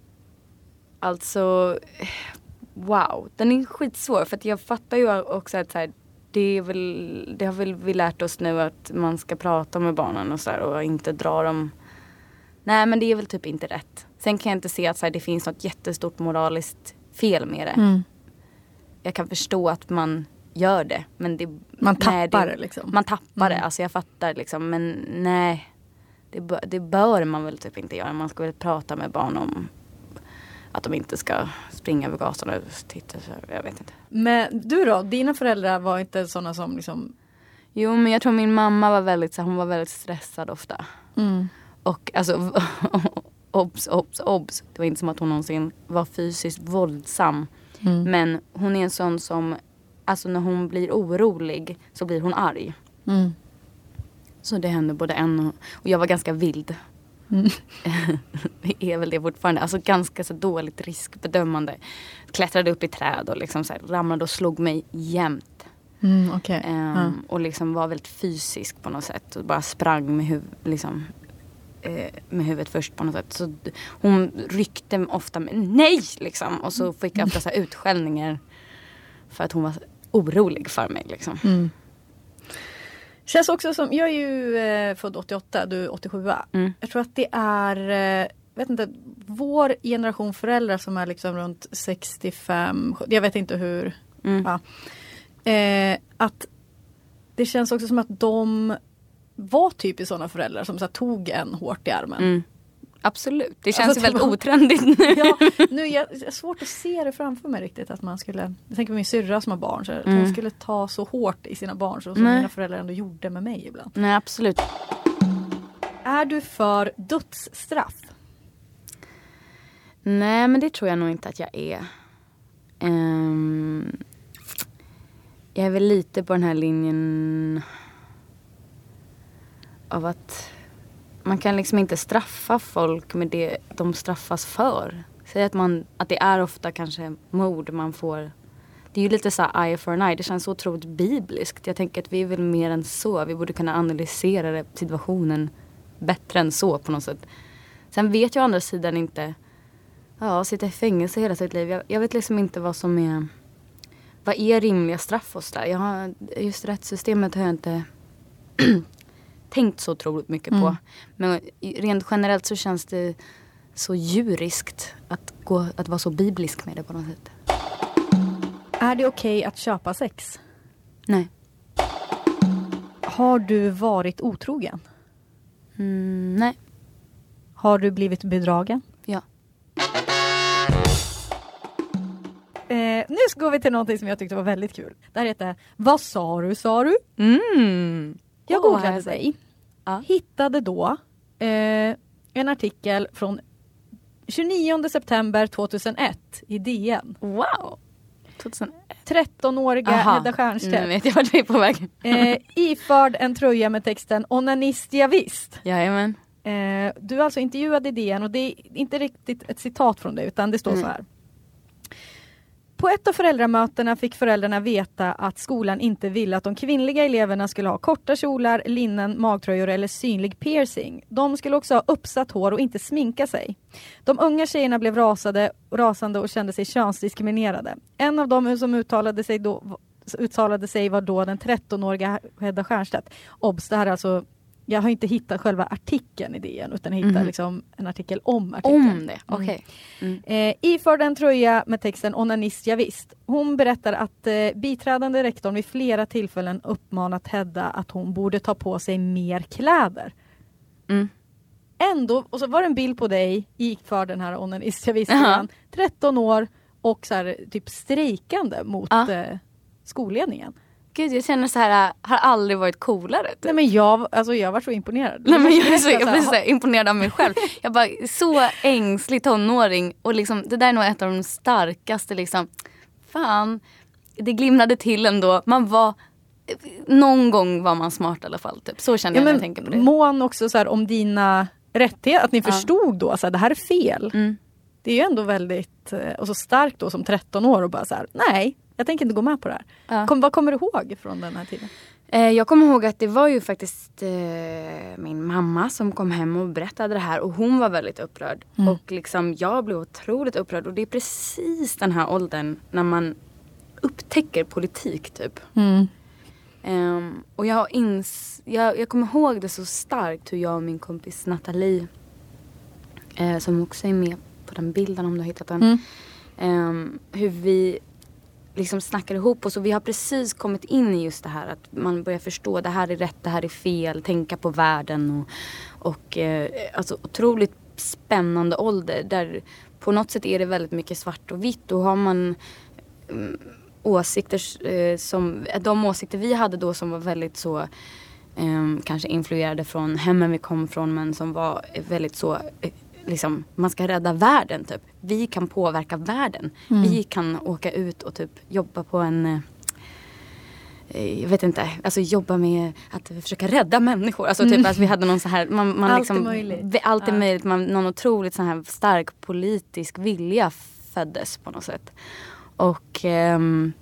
alltså eh, wow. Den är skitsvår för att jag fattar ju också att så här, det, är väl, det har väl vi lärt oss nu att man ska prata med barnen och så här, och inte dra dem Nej men det är väl typ inte rätt. Sen kan jag inte se att så här, det finns något jättestort moraliskt fel med det. jag kan förstå att man gör det. Men det Man nej, tappar det liksom. Man tappar det, Mm. alltså jag fattar liksom. Men nej, det, bör, det bör man väl typ inte göra. Man ska väl prata med barn om att de inte ska springa över gatan och titta. Så, jag vet inte. Men du då, dina föräldrar var inte sådana som liksom Jo men jag tror min mamma var väldigt, så hon var väldigt stressad ofta. Mm. Och alltså obs, obs, obs. Det var inte som att hon någonsin var fysiskt våldsam. Mm. Men hon är en sån som, alltså när hon blir orolig så blir hon arg. Mm. Så det hände både en och, och jag var ganska vild. Mm. är väl det fortfarande. Alltså ganska så dåligt riskbedömande. Klättrade upp i träd och liksom så här, ramlade och slog mig jämt. Mm, okej. Ehm, Ja. Och liksom var väldigt fysisk på något sätt. Och bara sprang med, huv- liksom, eh, med huvudet först på något sätt. Så hon ryckte ofta med nej liksom. Och så fick jag ofta så här utskällningar. För att hon var orolig för mig liksom. Mm. Känns också som, jag är ju eh, född 88, du är 87. Mm. Jag tror att det är, eh, vet inte, vår generation föräldrar som är liksom runt 65, jag vet inte hur. Mm. Ja. Eh, att det känns också som att de var typiskt sådana föräldrar som så här, tog en hårt i armen. Mm. Absolut, det känns Alltså, ju väldigt otrendigt nu. Ja, nu är jag, jag har svårt att se det framför mig riktigt att man skulle, jag tänker på min syrra som har barn, så att hon Mm. skulle ta så hårt i sina barn så som Nej. mina föräldrar ändå gjorde med mig ibland. Nej absolut. Är du för dödsstraff? Nej men det tror jag nog inte att jag är. Ehm, jag är väl lite på den här linjen av att man kan liksom inte straffa folk med det de straffas för. Säg att, man, att det är ofta kanske mord man får. Det är ju lite så här eye for an eye. Det känns så otroligt bibliskt. Jag tänker att vi är väl mer än så. Vi borde kunna analysera situationen bättre än så på något sätt. Sen vet jag å andra sidan inte Ja, sitta i fängelse hela sitt liv. Jag, jag vet liksom inte vad som är Vad är rimliga straff och sådär. Jag har, just rättssystemet har jag inte tänkt så otroligt mycket på. Mm. Men rent generellt så känns det så djuriskt att, gå, att vara så biblisk med det på något sätt. Är det okej att köpa sex? Nej. Har du varit otrogen? Mm, nej. Har du blivit bedragen? Ja. Eh, nu går vi till någonting som jag tyckte var väldigt kul. Det här heter Vad sa du sa du? Mm. Jag googlade dig. Ja. Hittade då eh, en artikel från 29 september 2001 i DN. Wow. 2001. 13-åriga Aha. Hedda Stiernstedt. Nu vet jag vart vi är på väg. Eh, iförd en tröja med texten Onanist ja, visst. Jajamän. Eh, du är alltså intervjuad i DN och det är inte riktigt ett citat från dig utan det står Mm. så här. På ett av föräldramötena fick föräldrarna veta att skolan inte ville att de kvinnliga eleverna skulle ha korta kjolar, linnen, magtröjor eller synlig piercing. De skulle också ha uppsatt hår och inte sminka sig. De unga tjejerna blev rasade, rasande och kände sig könsdiskriminerade. En av dem som uttalade sig, då, uttalade sig var då den 13-åriga Hedda Stiernstedt. Obs, det här är alltså jag har inte hittat själva artikeln i DN utan jag hittade Mhm. liksom en artikel om artikeln. Om det, okej. Mm. Eh, iförd en tröja med texten onanist, ja, visst. Hon berättar att eh, biträdande rektorn vid flera tillfällen uppmanat Hedda att hon borde ta på sig mer kläder. Mm. Ändå, och så var det en bild på dig iförd den här onanist, ja, visst. Jaha. igen. 13 år och så här, typ strejkande mot Ja. eh, skolledningen. Gud jag känner så här, äh, har aldrig varit coolare. Typ. Nej men jag, alltså, jag var så imponerad. Nej, men jag, är så, jag berätta blir så imponerad av mig själv. Jag bara, så ängslig tonåring och liksom, det där är nog ett av de starkaste liksom. Fan, det glimrade till ändå. Man var, någon gång var man smart i alla fall. Typ. Så känner Ja, jag när jag tänker på det. mån också så här, om dina rättigheter, att ni Ja. förstod då att det här är fel. Mm. Det är ju ändå väldigt, eh, och så starkt då som 13 år och bara så här, nej, jag tänker inte gå med på det här. Ja. Kom, vad kommer du ihåg från den här tiden? Eh, jag kommer ihåg att det var ju faktiskt eh, min mamma som kom hem och berättade det här och hon var väldigt upprörd. Mm. Och liksom jag blev otroligt upprörd och det är precis den här åldern när man upptäcker politik typ. Ehm, och jag, ins jag, jag kommer ihåg det så starkt hur jag och min kompis Nathalie, eh, som också är med på den bilden om du har hittat den. Mm. Ehm, hur vi liksom snackar ihop oss. Och vi har precis kommit in i just det här att man börjar förstå det här är rätt, det här är fel, tänka på världen och, och eh, alltså otroligt spännande ålder där på något sätt är det väldigt mycket svart och vitt. Och har man mm, åsikter eh, som, de åsikter vi hade då som var väldigt så eh, kanske influerade från hemmen vi kom från men som var väldigt så eh, liksom, man ska rädda världen typ. Vi kan påverka världen. Mm. Vi kan åka ut och typ jobba på en eh, jag vet inte, alltså jobba med att försöka rädda människor. Alltså typ Mm. att vi hade någon så här, man, man Allt liksom, är möjligt. Allt är Ja. möjligt, man, någon otroligt så här stark politisk vilja föddes på något sätt. Och ehm,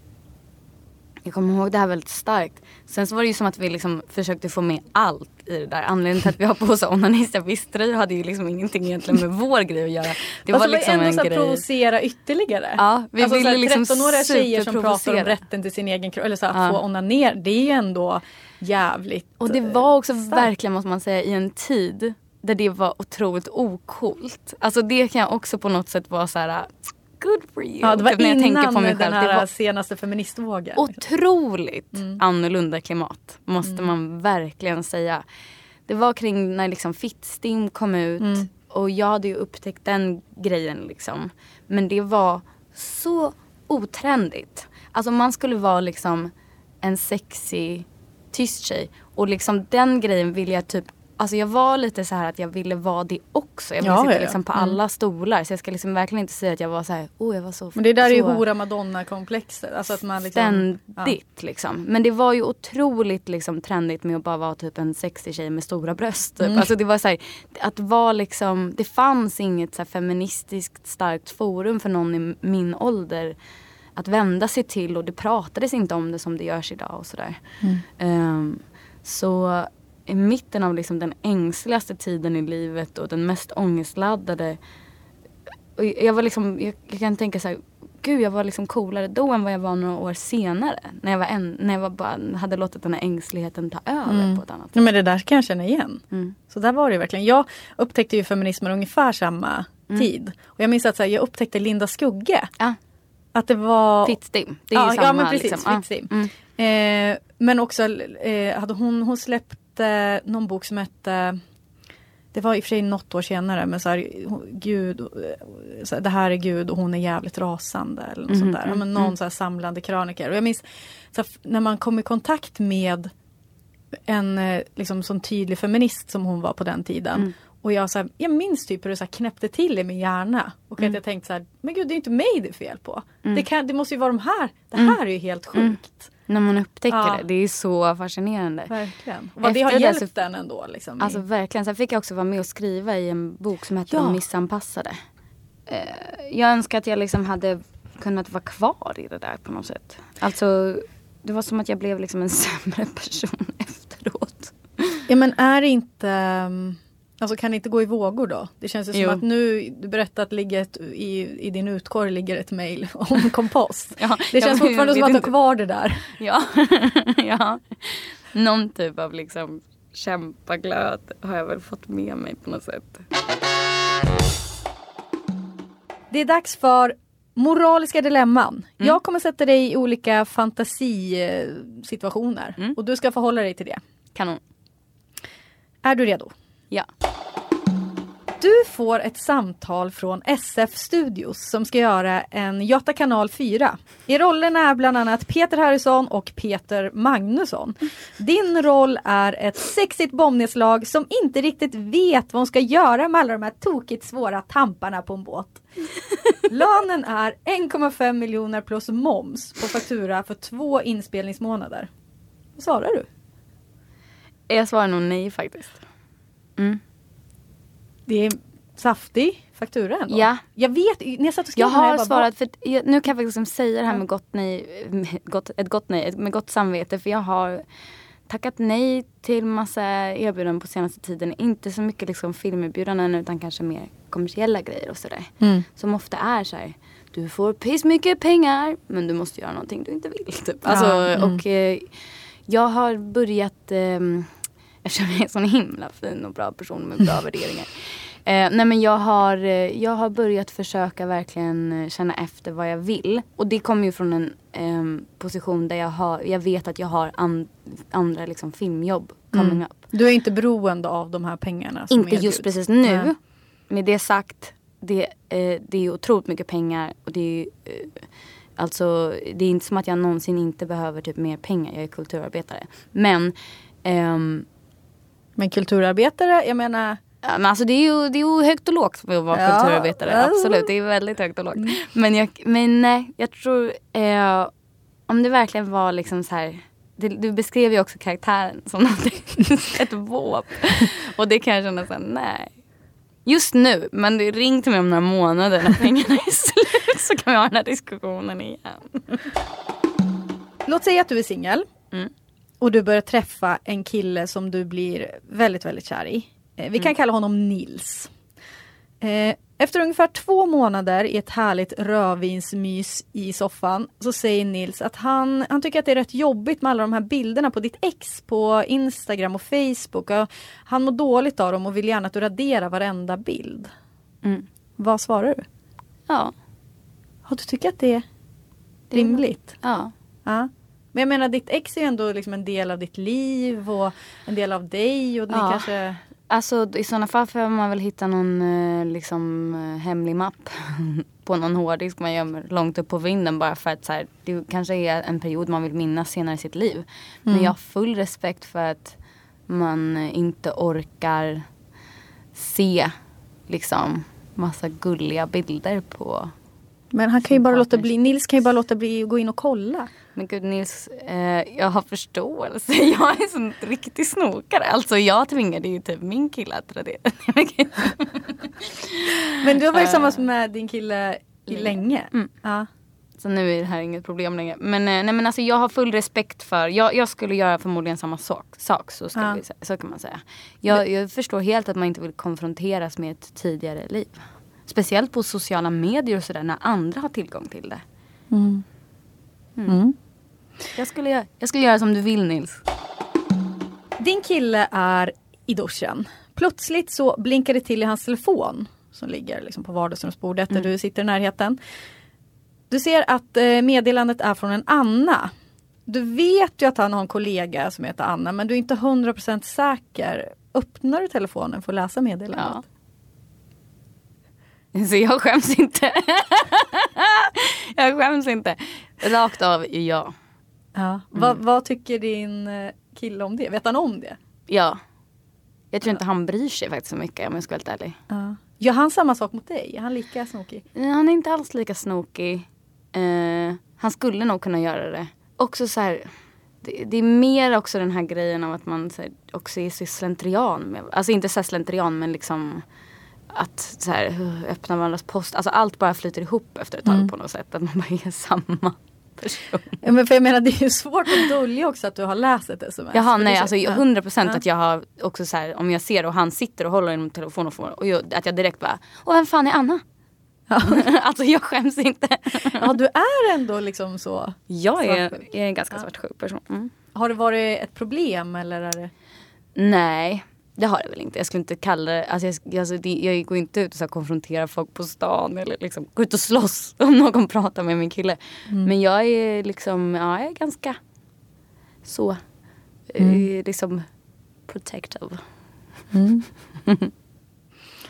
jag kommer ihåg det här väldigt starkt. Sen så var det ju som att vi liksom försökte få med allt i det där. Anledningen till att vi har på oss onanistabiströjor hade ju liksom ingenting egentligen med vår grej att göra. Det alltså, var liksom ändå en så grej. provocera ytterligare. Ja, vi alltså, ville liksom 13-åriga tjejer som pratar om rätten till sin egen kropp, eller så här, Ja. att få onanera, det är ju ändå jävligt Och det var också starkt. verkligen måste man säga i en tid där det var otroligt okult. Alltså det kan jag också på något sätt vara så här good for you. Ja, det var typ när jag innan tänker på mig den själv. här Det var senaste feministvågen. otroligt Mm. annorlunda klimat. Måste man verkligen säga. Det var kring när liksom Fittstim kom ut. Mm. Och jag hade ju upptäckt den grejen liksom. Men det var så otrendigt. Alltså man skulle vara liksom en sexig tyst tjej. Och liksom den grejen ville jag typ Alltså jag var lite så här att jag ville vara det också. Jag ville Ja, sitta ja, ja. liksom på Mm. alla stolar. Så jag ska liksom verkligen inte säga att jag var så här, oh jag var så Men det där är ju så hora madonna komplexet. Alltså att man liksom, ständigt liksom. Men det var ju otroligt liksom trendigt med att bara vara typ en sexig tjej med stora bröst. Typ. Mm. Alltså det var så här, att vara liksom, det fanns inget så feministiskt starkt forum för någon i min ålder att vända sig till och det pratades inte om det som det görs idag och sådär. Mm. Ehm, så i mitten av liksom den ängsligaste tiden i livet och den mest ångestladdade och jag var liksom, jag, jag kan tänka så här, gud jag var liksom coolare då än vad jag var några år senare. När jag, var en, när jag var bara, hade låtit den här ängsligheten ta över Mm. på ett annat Ja, men det där kan jag känna igen. Mm. Så där var det verkligen. Jag upptäckte ju feminismen ungefär samma Mm. tid. Och jag minns att så här, jag upptäckte Linda Skugge. Ja. Att det var... Fittstim, det är ja, ju samma ja men precis, liksom. Fittstim. Mm. Eh, men också eh, hade hon, hon släppte någon bok som hette det var i och för sig något år senare men så här, Gud, så här, det här är Gud och hon är jävligt rasande. Eller något Mhm, sånt där. Ja, men någon mm. så här samlande kröniker. Och jag minns här, när man kom i kontakt med en eh, liksom, sån tydlig feminist som hon var på den tiden. Mm. Och jag, så här, jag minns typ hur det så knäppte till i min hjärna. Och Mm. att jag tänkte så här, men gud det är inte mig det är fel på. Mm. Det, kan, det måste ju vara de här. Det Mm. här är ju helt sjukt. När man upptäcker Ja. det, det är så fascinerande. Verkligen. Och vad det har Efter det hjälpt så- den ändå. Liksom, i- Alltså verkligen. Sen fick jag också vara med och skriva i en bok som hette Ja. De missanpassade. Eh, jag önskar att jag liksom hade kunnat vara kvar i det där på något sätt. Alltså det var som att jag blev liksom en sämre person efteråt. Ja men är det inte um, Alltså kan det inte gå i vågor då? Det känns ju som Jo. att nu, du berättade att ligger ett, i, i din utkorg ligger ett mail om kompost. Ja, det känns fortfarande som att du har kvar det där. Ja, ja. Någon typ av liksom kämpaglöd har jag väl fått med mig på något sätt. Det är dags för moraliska dilemman. Mm. Jag kommer sätta dig i olika fantasisituationer Mm. och du ska förhålla dig till det. Kanon. Är du redo? Ja. Du får ett samtal från SF Studios som ska göra en Göta kanal 4. I rollerna är bland annat Peter Harrison och Peter Magnusson. Din roll är ett sexigt bombnedslag som inte riktigt vet vad hon ska göra med alla de här tokigt svåra tamparna på en båt. Lönen är 1,5 miljoner plus moms på faktura för två inspelningsmånader. Vad svarar du? Jag svarar nog nej faktiskt. Mm. Det är saftig faktura ändå. Ja. Jag vet, när jag satt och skrev Jag har bara, svarat, för jag, nu kan jag faktiskt liksom säga det här med gott nej, med gott, ett gott nej, med gott samvete. För jag har tackat nej till massa erbjudanden på senaste tiden. Inte så mycket liksom filmerbjudanden utan kanske mer kommersiella grejer och sådär. Mm. Som ofta är så här. Du får piss mycket pengar men du måste göra någonting du inte vill. Typ. Alltså, Ja, mm. och, eh, jag har börjat, eh, eftersom jag är en sån himla fin och bra person med bra värderingar. Eh, nej men jag har, eh, jag har börjat försöka verkligen eh, känna efter vad jag vill. Och det kommer ju från en eh, position där jag, har, jag vet att jag har an, andra liksom, filmjobb coming Mm. up. Du är inte beroende av de här pengarna? Inte just precis nu. Nej. Med det sagt, det, eh, det är otroligt mycket pengar. Och det är ju, eh, alltså, det är inte som att jag någonsin inte behöver typ mer pengar. Jag är kulturarbetare. Men, ehm, Men kulturarbetare, jag menar ja, men alltså det är ju det är ju högt och lågt med att vara Ja. kulturarbetare. Absolut, det är väldigt högt och lågt. Men, jag, men nej, jag tror eh, om det verkligen var liksom så här det, du beskrev ju också karaktären som ett våp. Och det kan jag känna såhär, nej. Just nu, men det ring till mig om några månader när pengarna är slut så kan vi ha den här diskussionen igen. Låt säga att du är singel. Mm. Och du börjar träffa en kille som du blir väldigt, väldigt kär i. Eh, vi kan kalla honom Nils. Eh, efter ungefär två månader i ett härligt rödvinsmys i soffan så säger Nils att han, han tycker att det är rätt jobbigt med alla de här bilderna på ditt ex på Instagram och Facebook. Och han mår dåligt av dem och vill gärna att du raderar varenda bild. Mm. Vad svarar du? Ja, Ja, du tycker att det är rimligt? ja. Ja. Men jag menar ditt ex är ju ändå liksom en del av ditt liv och en del av dig och ni Ja. kanske... Alltså i sådana fall får man väl hitta någon eh, liksom eh, hemlig mapp på någon hårddisk man gömmer långt upp på vinden bara för att så här, det kanske är en period man vill minnas senare i sitt liv. Men jag har full respekt för att man eh, inte orkar se liksom massa gulliga bilder på Men han kan ju bara låta partners. bli, Nils kan ju bara låta bli att gå in och kolla. Men gud Nils, eh, jag har förståelse. Jag är sån riktig snokare. Alltså jag tvingade ju typ min kille att radera. Men du har varit tillsammans med din kille i länge. Mm. Ja. Så nu är det här inget problem längre. Men, eh, nej, men alltså, jag har full respekt för, jag, jag skulle göra förmodligen samma sak. sak så, ska Ja. vi, så kan man säga. Jag, jag förstår helt att man inte vill konfronteras med ett tidigare liv. Speciellt på sociala medier och sådär när andra har tillgång till det. Mm. Jag skulle, jag skulle göra som du vill Nils. Din kille är i duschen. Plötsligt så blinkar det till i hans telefon som ligger liksom på vardagsrumsbordet där du sitter i närheten. Du ser att eh, meddelandet är från en Anna. Du vet ju att han har en kollega som heter Anna men du är inte 100% säker. Öppnar du telefonen för att läsa meddelandet? Ja. Så jag skäms inte. jag skäms inte. Rakt av ja. Ja. Va, vad tycker din eh, kille om det? Vet han om det? Ja. Jag tror inte han bryr sig faktiskt så mycket om jag ska vara helt ärlig. Ja. Gör han samma sak mot dig? Är han lika snokig? Han är inte alls lika snokig. Eh, han skulle nog kunna göra det. Också så här, det, det är mer också den här grejen av att man här, också är så slentrian. Med, alltså inte så slentrian men liksom att så här, uh, öppna varandras post. Alltså allt bara flyter ihop efter ett tag på något sätt. Att man bara är samma person. Ja, men för jag menar det är ju svårt att dölja också att du har läst ett sms. Jaha nej alltså så- 100 procent att jag har också så här om jag ser och han sitter och håller i en telefon och, får, och jag, att jag direkt bara Åh vem fan är Anna? alltså jag skäms inte. Ja du är ändå liksom så. Jag är, Svartsjuk. jag är en ganska svartsjuk person. Mm. Har det varit ett problem eller är det? Nej, det har det väl inte. Jag skulle inte kalla det, alltså jag, alltså det, jag går inte ut och så konfronterar folk på stan eller liksom gå ut och slåss om någon pratar med min kille. Men jag är liksom, ja jag är ganska så, eh, liksom protective.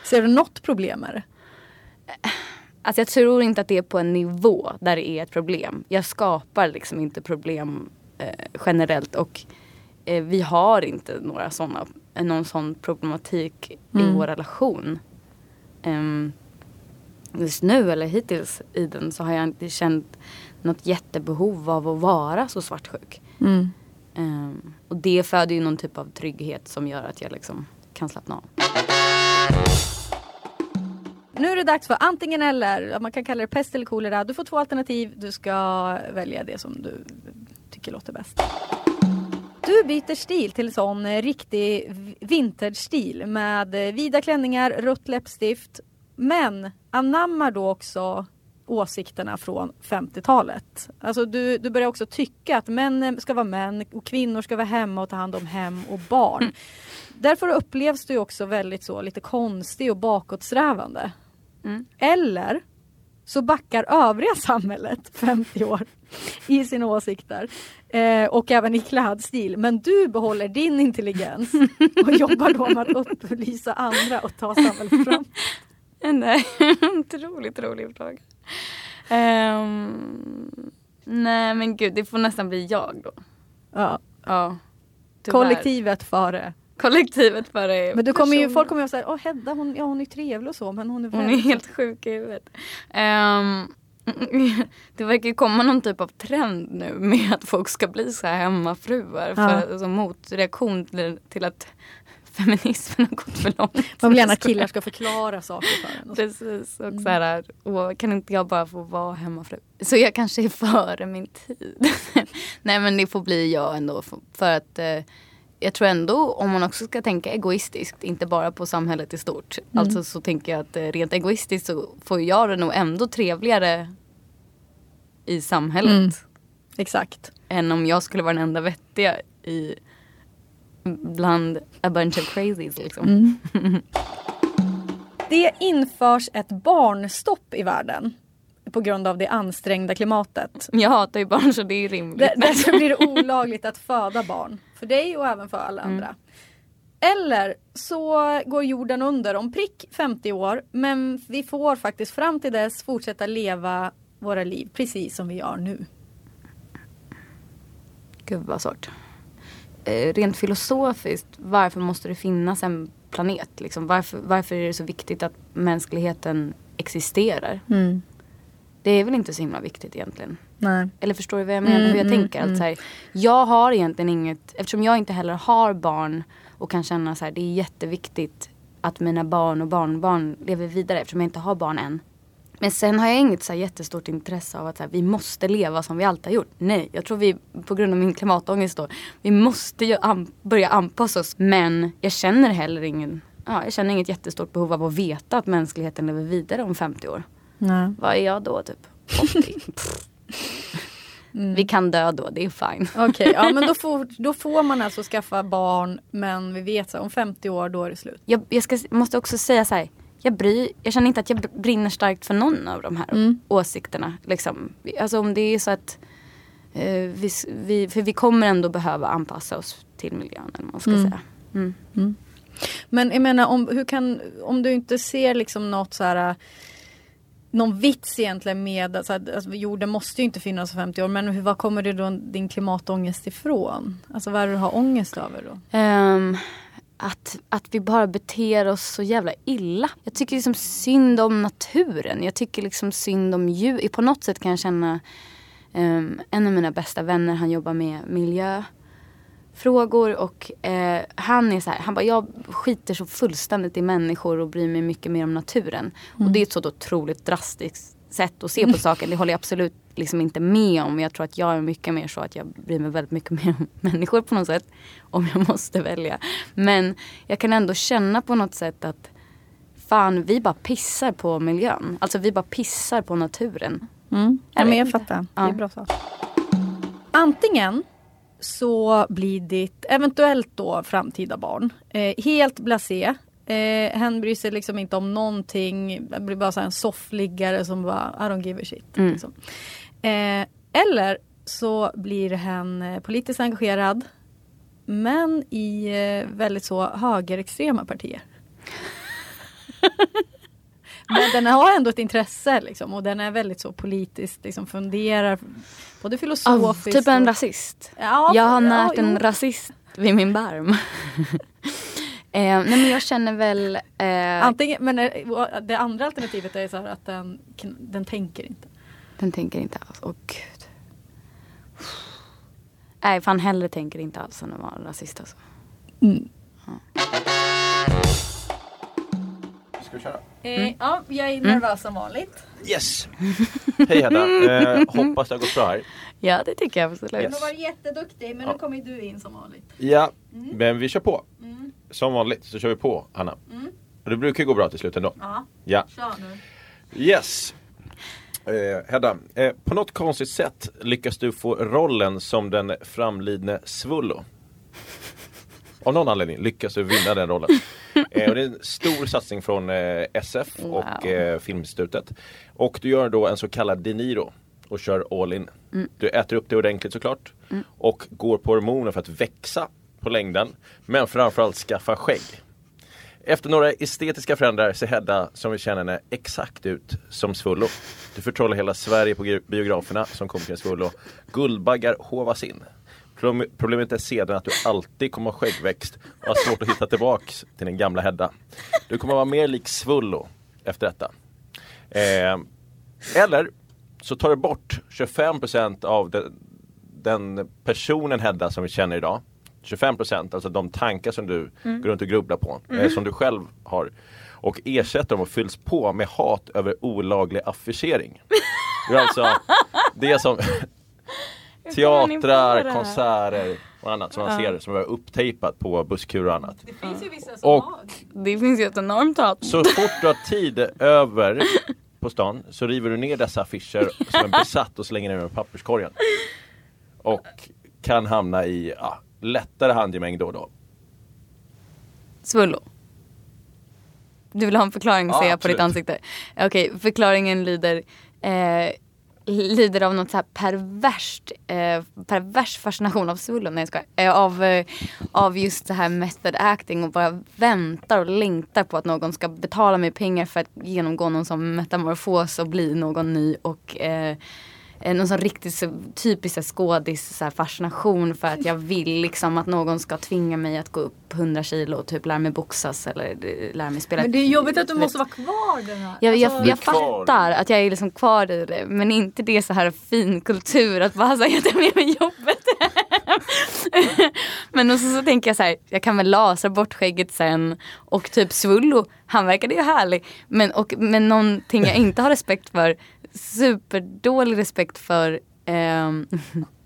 Ser du något problem med det? Alltså jag tror inte att det är på en nivå där det är ett problem. Jag skapar liksom inte problem eh, generellt och eh, vi har inte några såna, någon sån problematik i vår relation. Ehm, just nu eller hittills i den så har jag inte känt något jättebehov av att vara så svartsjuk. Ehm, och det föder ju någon typ av trygghet som gör att jag liksom kan slappna av. Nu är det dags för antingen eller. Man kan kalla det pest eller kolera. Du får två alternativ. Du ska välja det som du tycker låter bäst. Du byter stil till sån eh, riktig vintage-stil med eh, vida klänningar, rött läppstift. Men anammar då också åsikterna från 50-talet. Alltså du, du börjar också tycka att män ska vara män och kvinnor ska vara hemma och ta hand om hem och barn. Därför upplevs du också väldigt så lite konstig och bakåtsträvande. Mm. Eller så backar övriga samhället 50 år i sina åsikter eh, och även i klädstil. Men du behåller din intelligens och jobbar då med att upplysa andra och ta samhället fram. Nej, otroligt rolig fråga. Ehm, nej men gud, det får nästan bli jag då. Ja. Ja. tyvärr. Kollektivet före. Kollektivet före Men du kommer ju, folk kommer ju säga, åh Hedda hon, ja, hon är trevlig och så men hon är Hon är helt sjuk i huvudet. Ehm, det verkar ju komma någon typ av trend nu med att folk ska bli så här hemmafruar. För, Ja. alltså, motreaktion till, att feminismen har gått för långt. Man vill gärna att killar ska förklara saker för en. Precis, och så här, och kan inte jag bara få vara hemmafru? Så jag kanske är före min tid. Nej men det får bli jag ändå. För, att eh, jag tror ändå om man också ska tänka egoistiskt, inte bara på samhället i stort. Alltså så tänker jag att eh, rent egoistiskt så får jag det nog ändå trevligare i samhället. Mm. Exakt. Än om jag skulle vara den enda vettiga i bland a bunch of crazies liksom. Det införs ett barnstopp i världen på grund av det ansträngda klimatet. Jag hatar ju barn så det är rimligt. Där- Därför blir det olagligt att föda barn. För dig och även för alla andra. Eller så går jorden under om prick 50 år men vi får faktiskt fram till dess fortsätta leva våra liv precis som vi gör nu. Gud vad svårt. Eh, rent filosofiskt, varför måste det finnas en planet? Liksom? Varför, varför är det så viktigt att mänskligheten existerar? Det är väl inte så himla viktigt egentligen. Nej. Eller förstår du vad jag menar? Hur jag tänker? Att så här, jag har egentligen inget, eftersom jag inte heller har barn och kan känna så här, det är jätteviktigt att mina barn och barnbarn lever vidare eftersom jag inte har barn än. Men sen har jag inget så jättestort intresse av att här, vi måste leva som vi alltid har gjort. Nej, jag tror vi på grund av min klimatångest då, vi måste ju an- börja anpassa oss. Men jag känner heller ingen, ja, jag känner inget jättestort behov av att veta att mänskligheten lever vidare om 50 år. Nej. Vad är jag då typ? 80? Pff. Vi kan dö då, det är fine. Okej, ja men då får, då får man alltså skaffa barn men vi vet så om 50 år då är det slut. Jag, jag ska, måste också säga så här. Jag, bryr, jag känner inte att jag br- brinner starkt för någon av de här åsikterna. Liksom. Alltså om det är så att eh, vi, vi, för vi kommer ändå behöva anpassa oss till miljön. Eller man ska säga. Mm. Men jag menar om, hur kan, om du inte ser liksom något så här någon vits egentligen med att alltså, alltså, jorden måste ju inte finnas om 50 år men hur, var kommer det då din klimatångest ifrån? Alltså vad är det du har ångest över då? Ehm, att, att vi bara beter oss så jävla illa. Jag tycker liksom synd om naturen. Jag tycker liksom synd om djur. På något sätt kan jag känna ehm, en av mina bästa vänner, han jobbar med miljöfrågor och eh, han är så här, han bara jag skiter så fullständigt i människor och bryr mig mycket mer om naturen. Och det är ett så otroligt drastiskt sätt att se på saken. Det håller jag absolut liksom inte med om. Jag tror att jag är mycket mer så att jag bryr mig väldigt mycket mer om människor på något sätt. Om jag måste välja. Men jag kan ändå känna på något sätt att fan vi bara pissar på miljön. Alltså vi bara pissar på naturen. Ja, Jag men jag fattar. Det Ja. är bra så. Antingen så blir ditt eventuellt då framtida barn eh, helt blasé. Eh, hen bryr sig liksom inte om någonting. Det blir bara en soffliggare som bara I don't give a shit. Mm. Liksom. Eh, eller så blir hen eh, politiskt engagerad men i eh, väldigt så högerextrema partier. Men den har ändå ett intresse liksom, och den är väldigt så politiskt, liksom funderar både Oh, filosofiskt typ en och... rasist. Ja, jag har ja, närt jo. en rasist vid min barm. eh, nej men jag känner väl... Eh, Antingen, men är- det andra alternativet är så här att den, den tänker inte. den tänker inte alls. Åh gud. Nej fan hellre tänker inte alls än att vara rasist alltså. Ska vi köra? Eh, ja, jag är nervös som vanligt. Yes! Hej Hedda, eh, hoppas det har gått bra här. Ja det tycker jag absolut. Du Yes. har varit jätteduktig men Ja. nu kommer du in som vanligt. Ja, men vi kör på. Som vanligt så kör vi på Anna. Och det brukar ju gå bra till slut ändå. Ja, Ja, kör nu. yes! Eh, Hedda, eh, på något konstigt sätt lyckas du få rollen som den framlidne Svullo. av någon anledning lyckas du vinna den rollen. eh, och det är en stor satsning från eh, SF och Wow. eh, Filminstitutet. Och du gör då en så kallad De Niro och kör all in. Du äter upp det ordentligt såklart. Och går på hormoner för att växa på längden. Men framförallt skaffa skägg. Efter några estetiska förändringar ser Hedda, som vi känner henne, exakt ut som Svullo. Du förtrollar hela Sverige på biograferna som komikern Svullo. Guldbaggar hovas in. Problemet är sedan att du alltid kommer ha skäggväxt och har svårt att hitta tillbaks till den gamla Hedda. Du kommer vara mer lik Svullo efter detta. Eh, eller så tar du bort 25% av den, den personen Hedda som vi känner idag. 25% alltså de tankar som du går runt och grubblar på, eh, som du själv har. Och ersätter dem och fylls på med hat över olaglig affischering. Det är alltså det som teatrar, konserter och annat som man ser som är upptejpat på busskurer och annat. Det finns ju vissa som Och har. Det finns ju ett enormt hat. så fort du har tid över på stan så river du ner dessa affischer som en besatt och slänger ner dem i papperskorgen. Och kan hamna i ja, lättare handgemäng då och då. Svullo. Du vill ha en förklaring Ja, ser jag på ditt ansikte. Okej, förklaringen lyder eh, lider av något så här perverst, eh, pervers fascination av Svullo, nej jag skojar. eh, av, eh, av just det här method acting och bara väntar och längtar på att någon ska betala mig pengar för att genomgå någon som metamorfos och bli någon ny och eh, någon sån riktigt så, typisk skådis så här, fascination för att jag vill liksom att någon ska tvinga mig att gå upp 100 kilo och typ lära mig boxas eller eh, lära mig spela Men det är jobbigt att du måste vara kvar den här. jag, jag, Alltså, jag fattar att jag är liksom kvar i det men inte det så här fin kultur att bara säga att jag är med mig jobbet. men och så, så tänker jag så här, jag kan väl lasra bort skägget sen och typ Svullo, han verkade ju härlig. Men, och, men någonting jag inte har respekt för, superdålig respekt för ehm,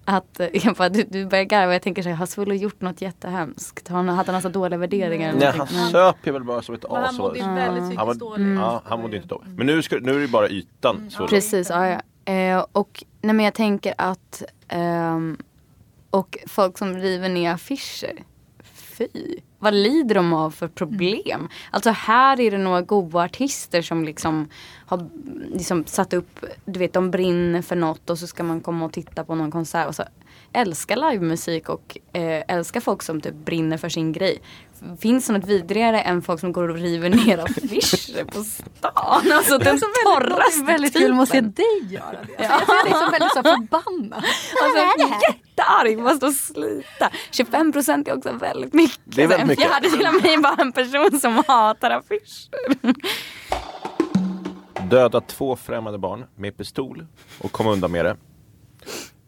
att jag bara, du, du börjar garva jag tänker så här, har Svullo gjort något jättehemskt? Har han, hade han så dåliga värderingar? eller Nej, han söp ju väl bara som ett Men han as. mådde ju väldigt Han psykiskt dåligt. Mm. Ja, han mådde inte dåligt. Men nu, ska, nu är det bara ytan. Så Precis, ja, ja. Eh, och nej, men jag tänker att ehm, och folk som river ner affischer. Fy. Vad lider de av för problem? Alltså här är det några goda artister som liksom har liksom satt upp, du vet de brinner för något och så ska man komma och titta på någon konsert och så älskar livemusik och eh, älskar folk som typ brinner för sin grej. Finns det något vidrigare än folk som går och river ner affischer på stan? Alltså den torraste väldigt kul att se typen. dig göra det. Alltså, jag ser dig som väldigt så förbannad. Alltså jättearg, måste slita. 25 procent är också väldigt mycket. Det är väldigt en mycket. fjärdedel av mig är bara en person som hatar affischer. Döda två främmande barn med pistol och komma undan med det.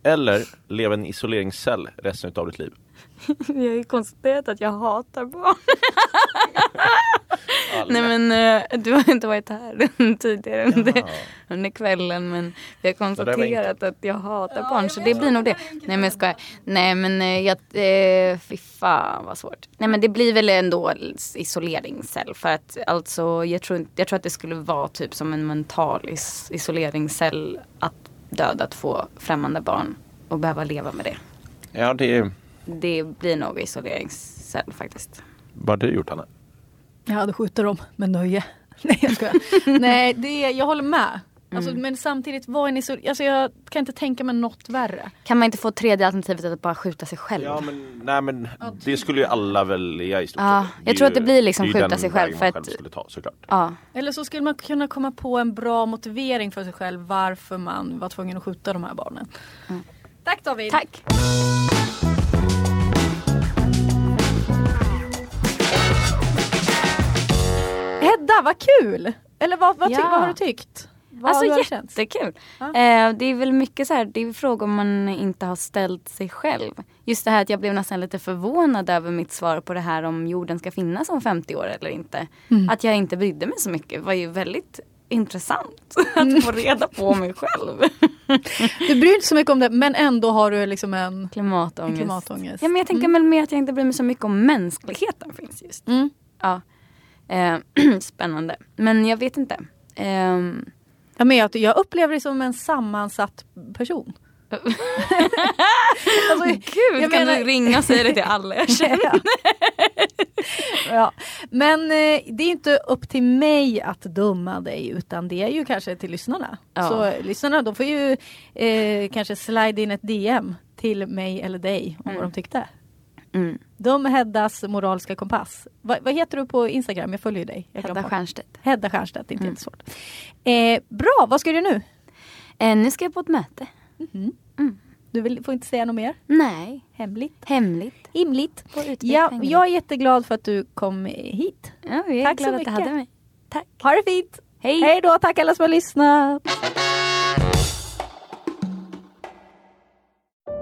Eller leva i en isoleringscell resten av ditt liv. Jag har ju konstaterat att jag hatar barn. Nej men eh, du har inte varit här tidigare under, under kvällen men vi har konstaterat att jag hatar barn så det blir nog det. Nej men jag skojar. Nej men eh, jag, eh, fy fan vad svårt. Nej men det blir väl ändå isoleringscell för att alltså jag tror, inte- jag tror att det skulle vara typ som en mental is, isoleringscell att döda två främmande barn och behöva leva med det. Ja, det är... Det blir nog isoleringscell faktiskt. Vad har du gjort Anna? Jag hade skjutit dem med nöje. Nej jag skojar. Nej det, jag håller med. Alltså, Men samtidigt, vad är ni så, alltså, jag kan inte tänka mig något värre. Kan man inte få tredje alternativet att bara skjuta sig själv? Ja men, nej men det skulle ju alla välja i stort Ja, sett. jag är tror att ju- det blir liksom är ju skjuta sig själv, för att- själv skulle ta såklart. Ja. Eller så skulle man kunna komma på en bra motivering för sig själv varför man var tvungen att skjuta de här barnen. Tack David! Tack. Hedda, vad kul! Eller vad, vad, Ja. vad har du tyckt? Vad Alltså har jättekul. Ja. Eh, det är väl mycket så här, det är frågor man inte har ställt sig själv. Just det här att jag blev nästan lite förvånad över mitt svar på det här om jorden ska finnas om 50 år eller inte. Mm. Att jag inte brydde mig så mycket var ju väldigt intressant att få reda på mig själv. Du bryr dig inte så mycket om det men ändå har du liksom en Klimatångest. klimatångest. Ja men jag tänker väl mer att jag inte bryr mig så mycket om mänskligheten finns just. Mm. Ja. Eh, spännande. Men jag vet inte. Ehm, Ja, men jag, jag upplever dig som en sammansatt person. Alltså, Gud, kan menar- du ringa och säga det till alla jag känner? ja. Men eh, det är inte upp till mig att döma dig utan det är ju kanske till lyssnarna. Ja. Så lyssnarna de får ju eh, kanske slide in ett DM till mig eller dig om vad de tyckte. Mm. Döm Heddas moraliska kompass. Va, vad heter du på Instagram? Jag följer dig. Jag Hedda. Stiernstedt. Hedda Stiernstedt, inte Mm. jättesvårt. Eh, bra, vad ska du nu? Eh, nu ska jag på ett möte. Du vill, får inte säga något mer? Nej, Hemligt? hemligt. Himligt. Ja, jag är jätteglad för att du kom hit. ja, jag är Tack glad så att du mycket. hade mig. Tack. Ha det fint! Hej. Hej då, tack alla som har lyssnat!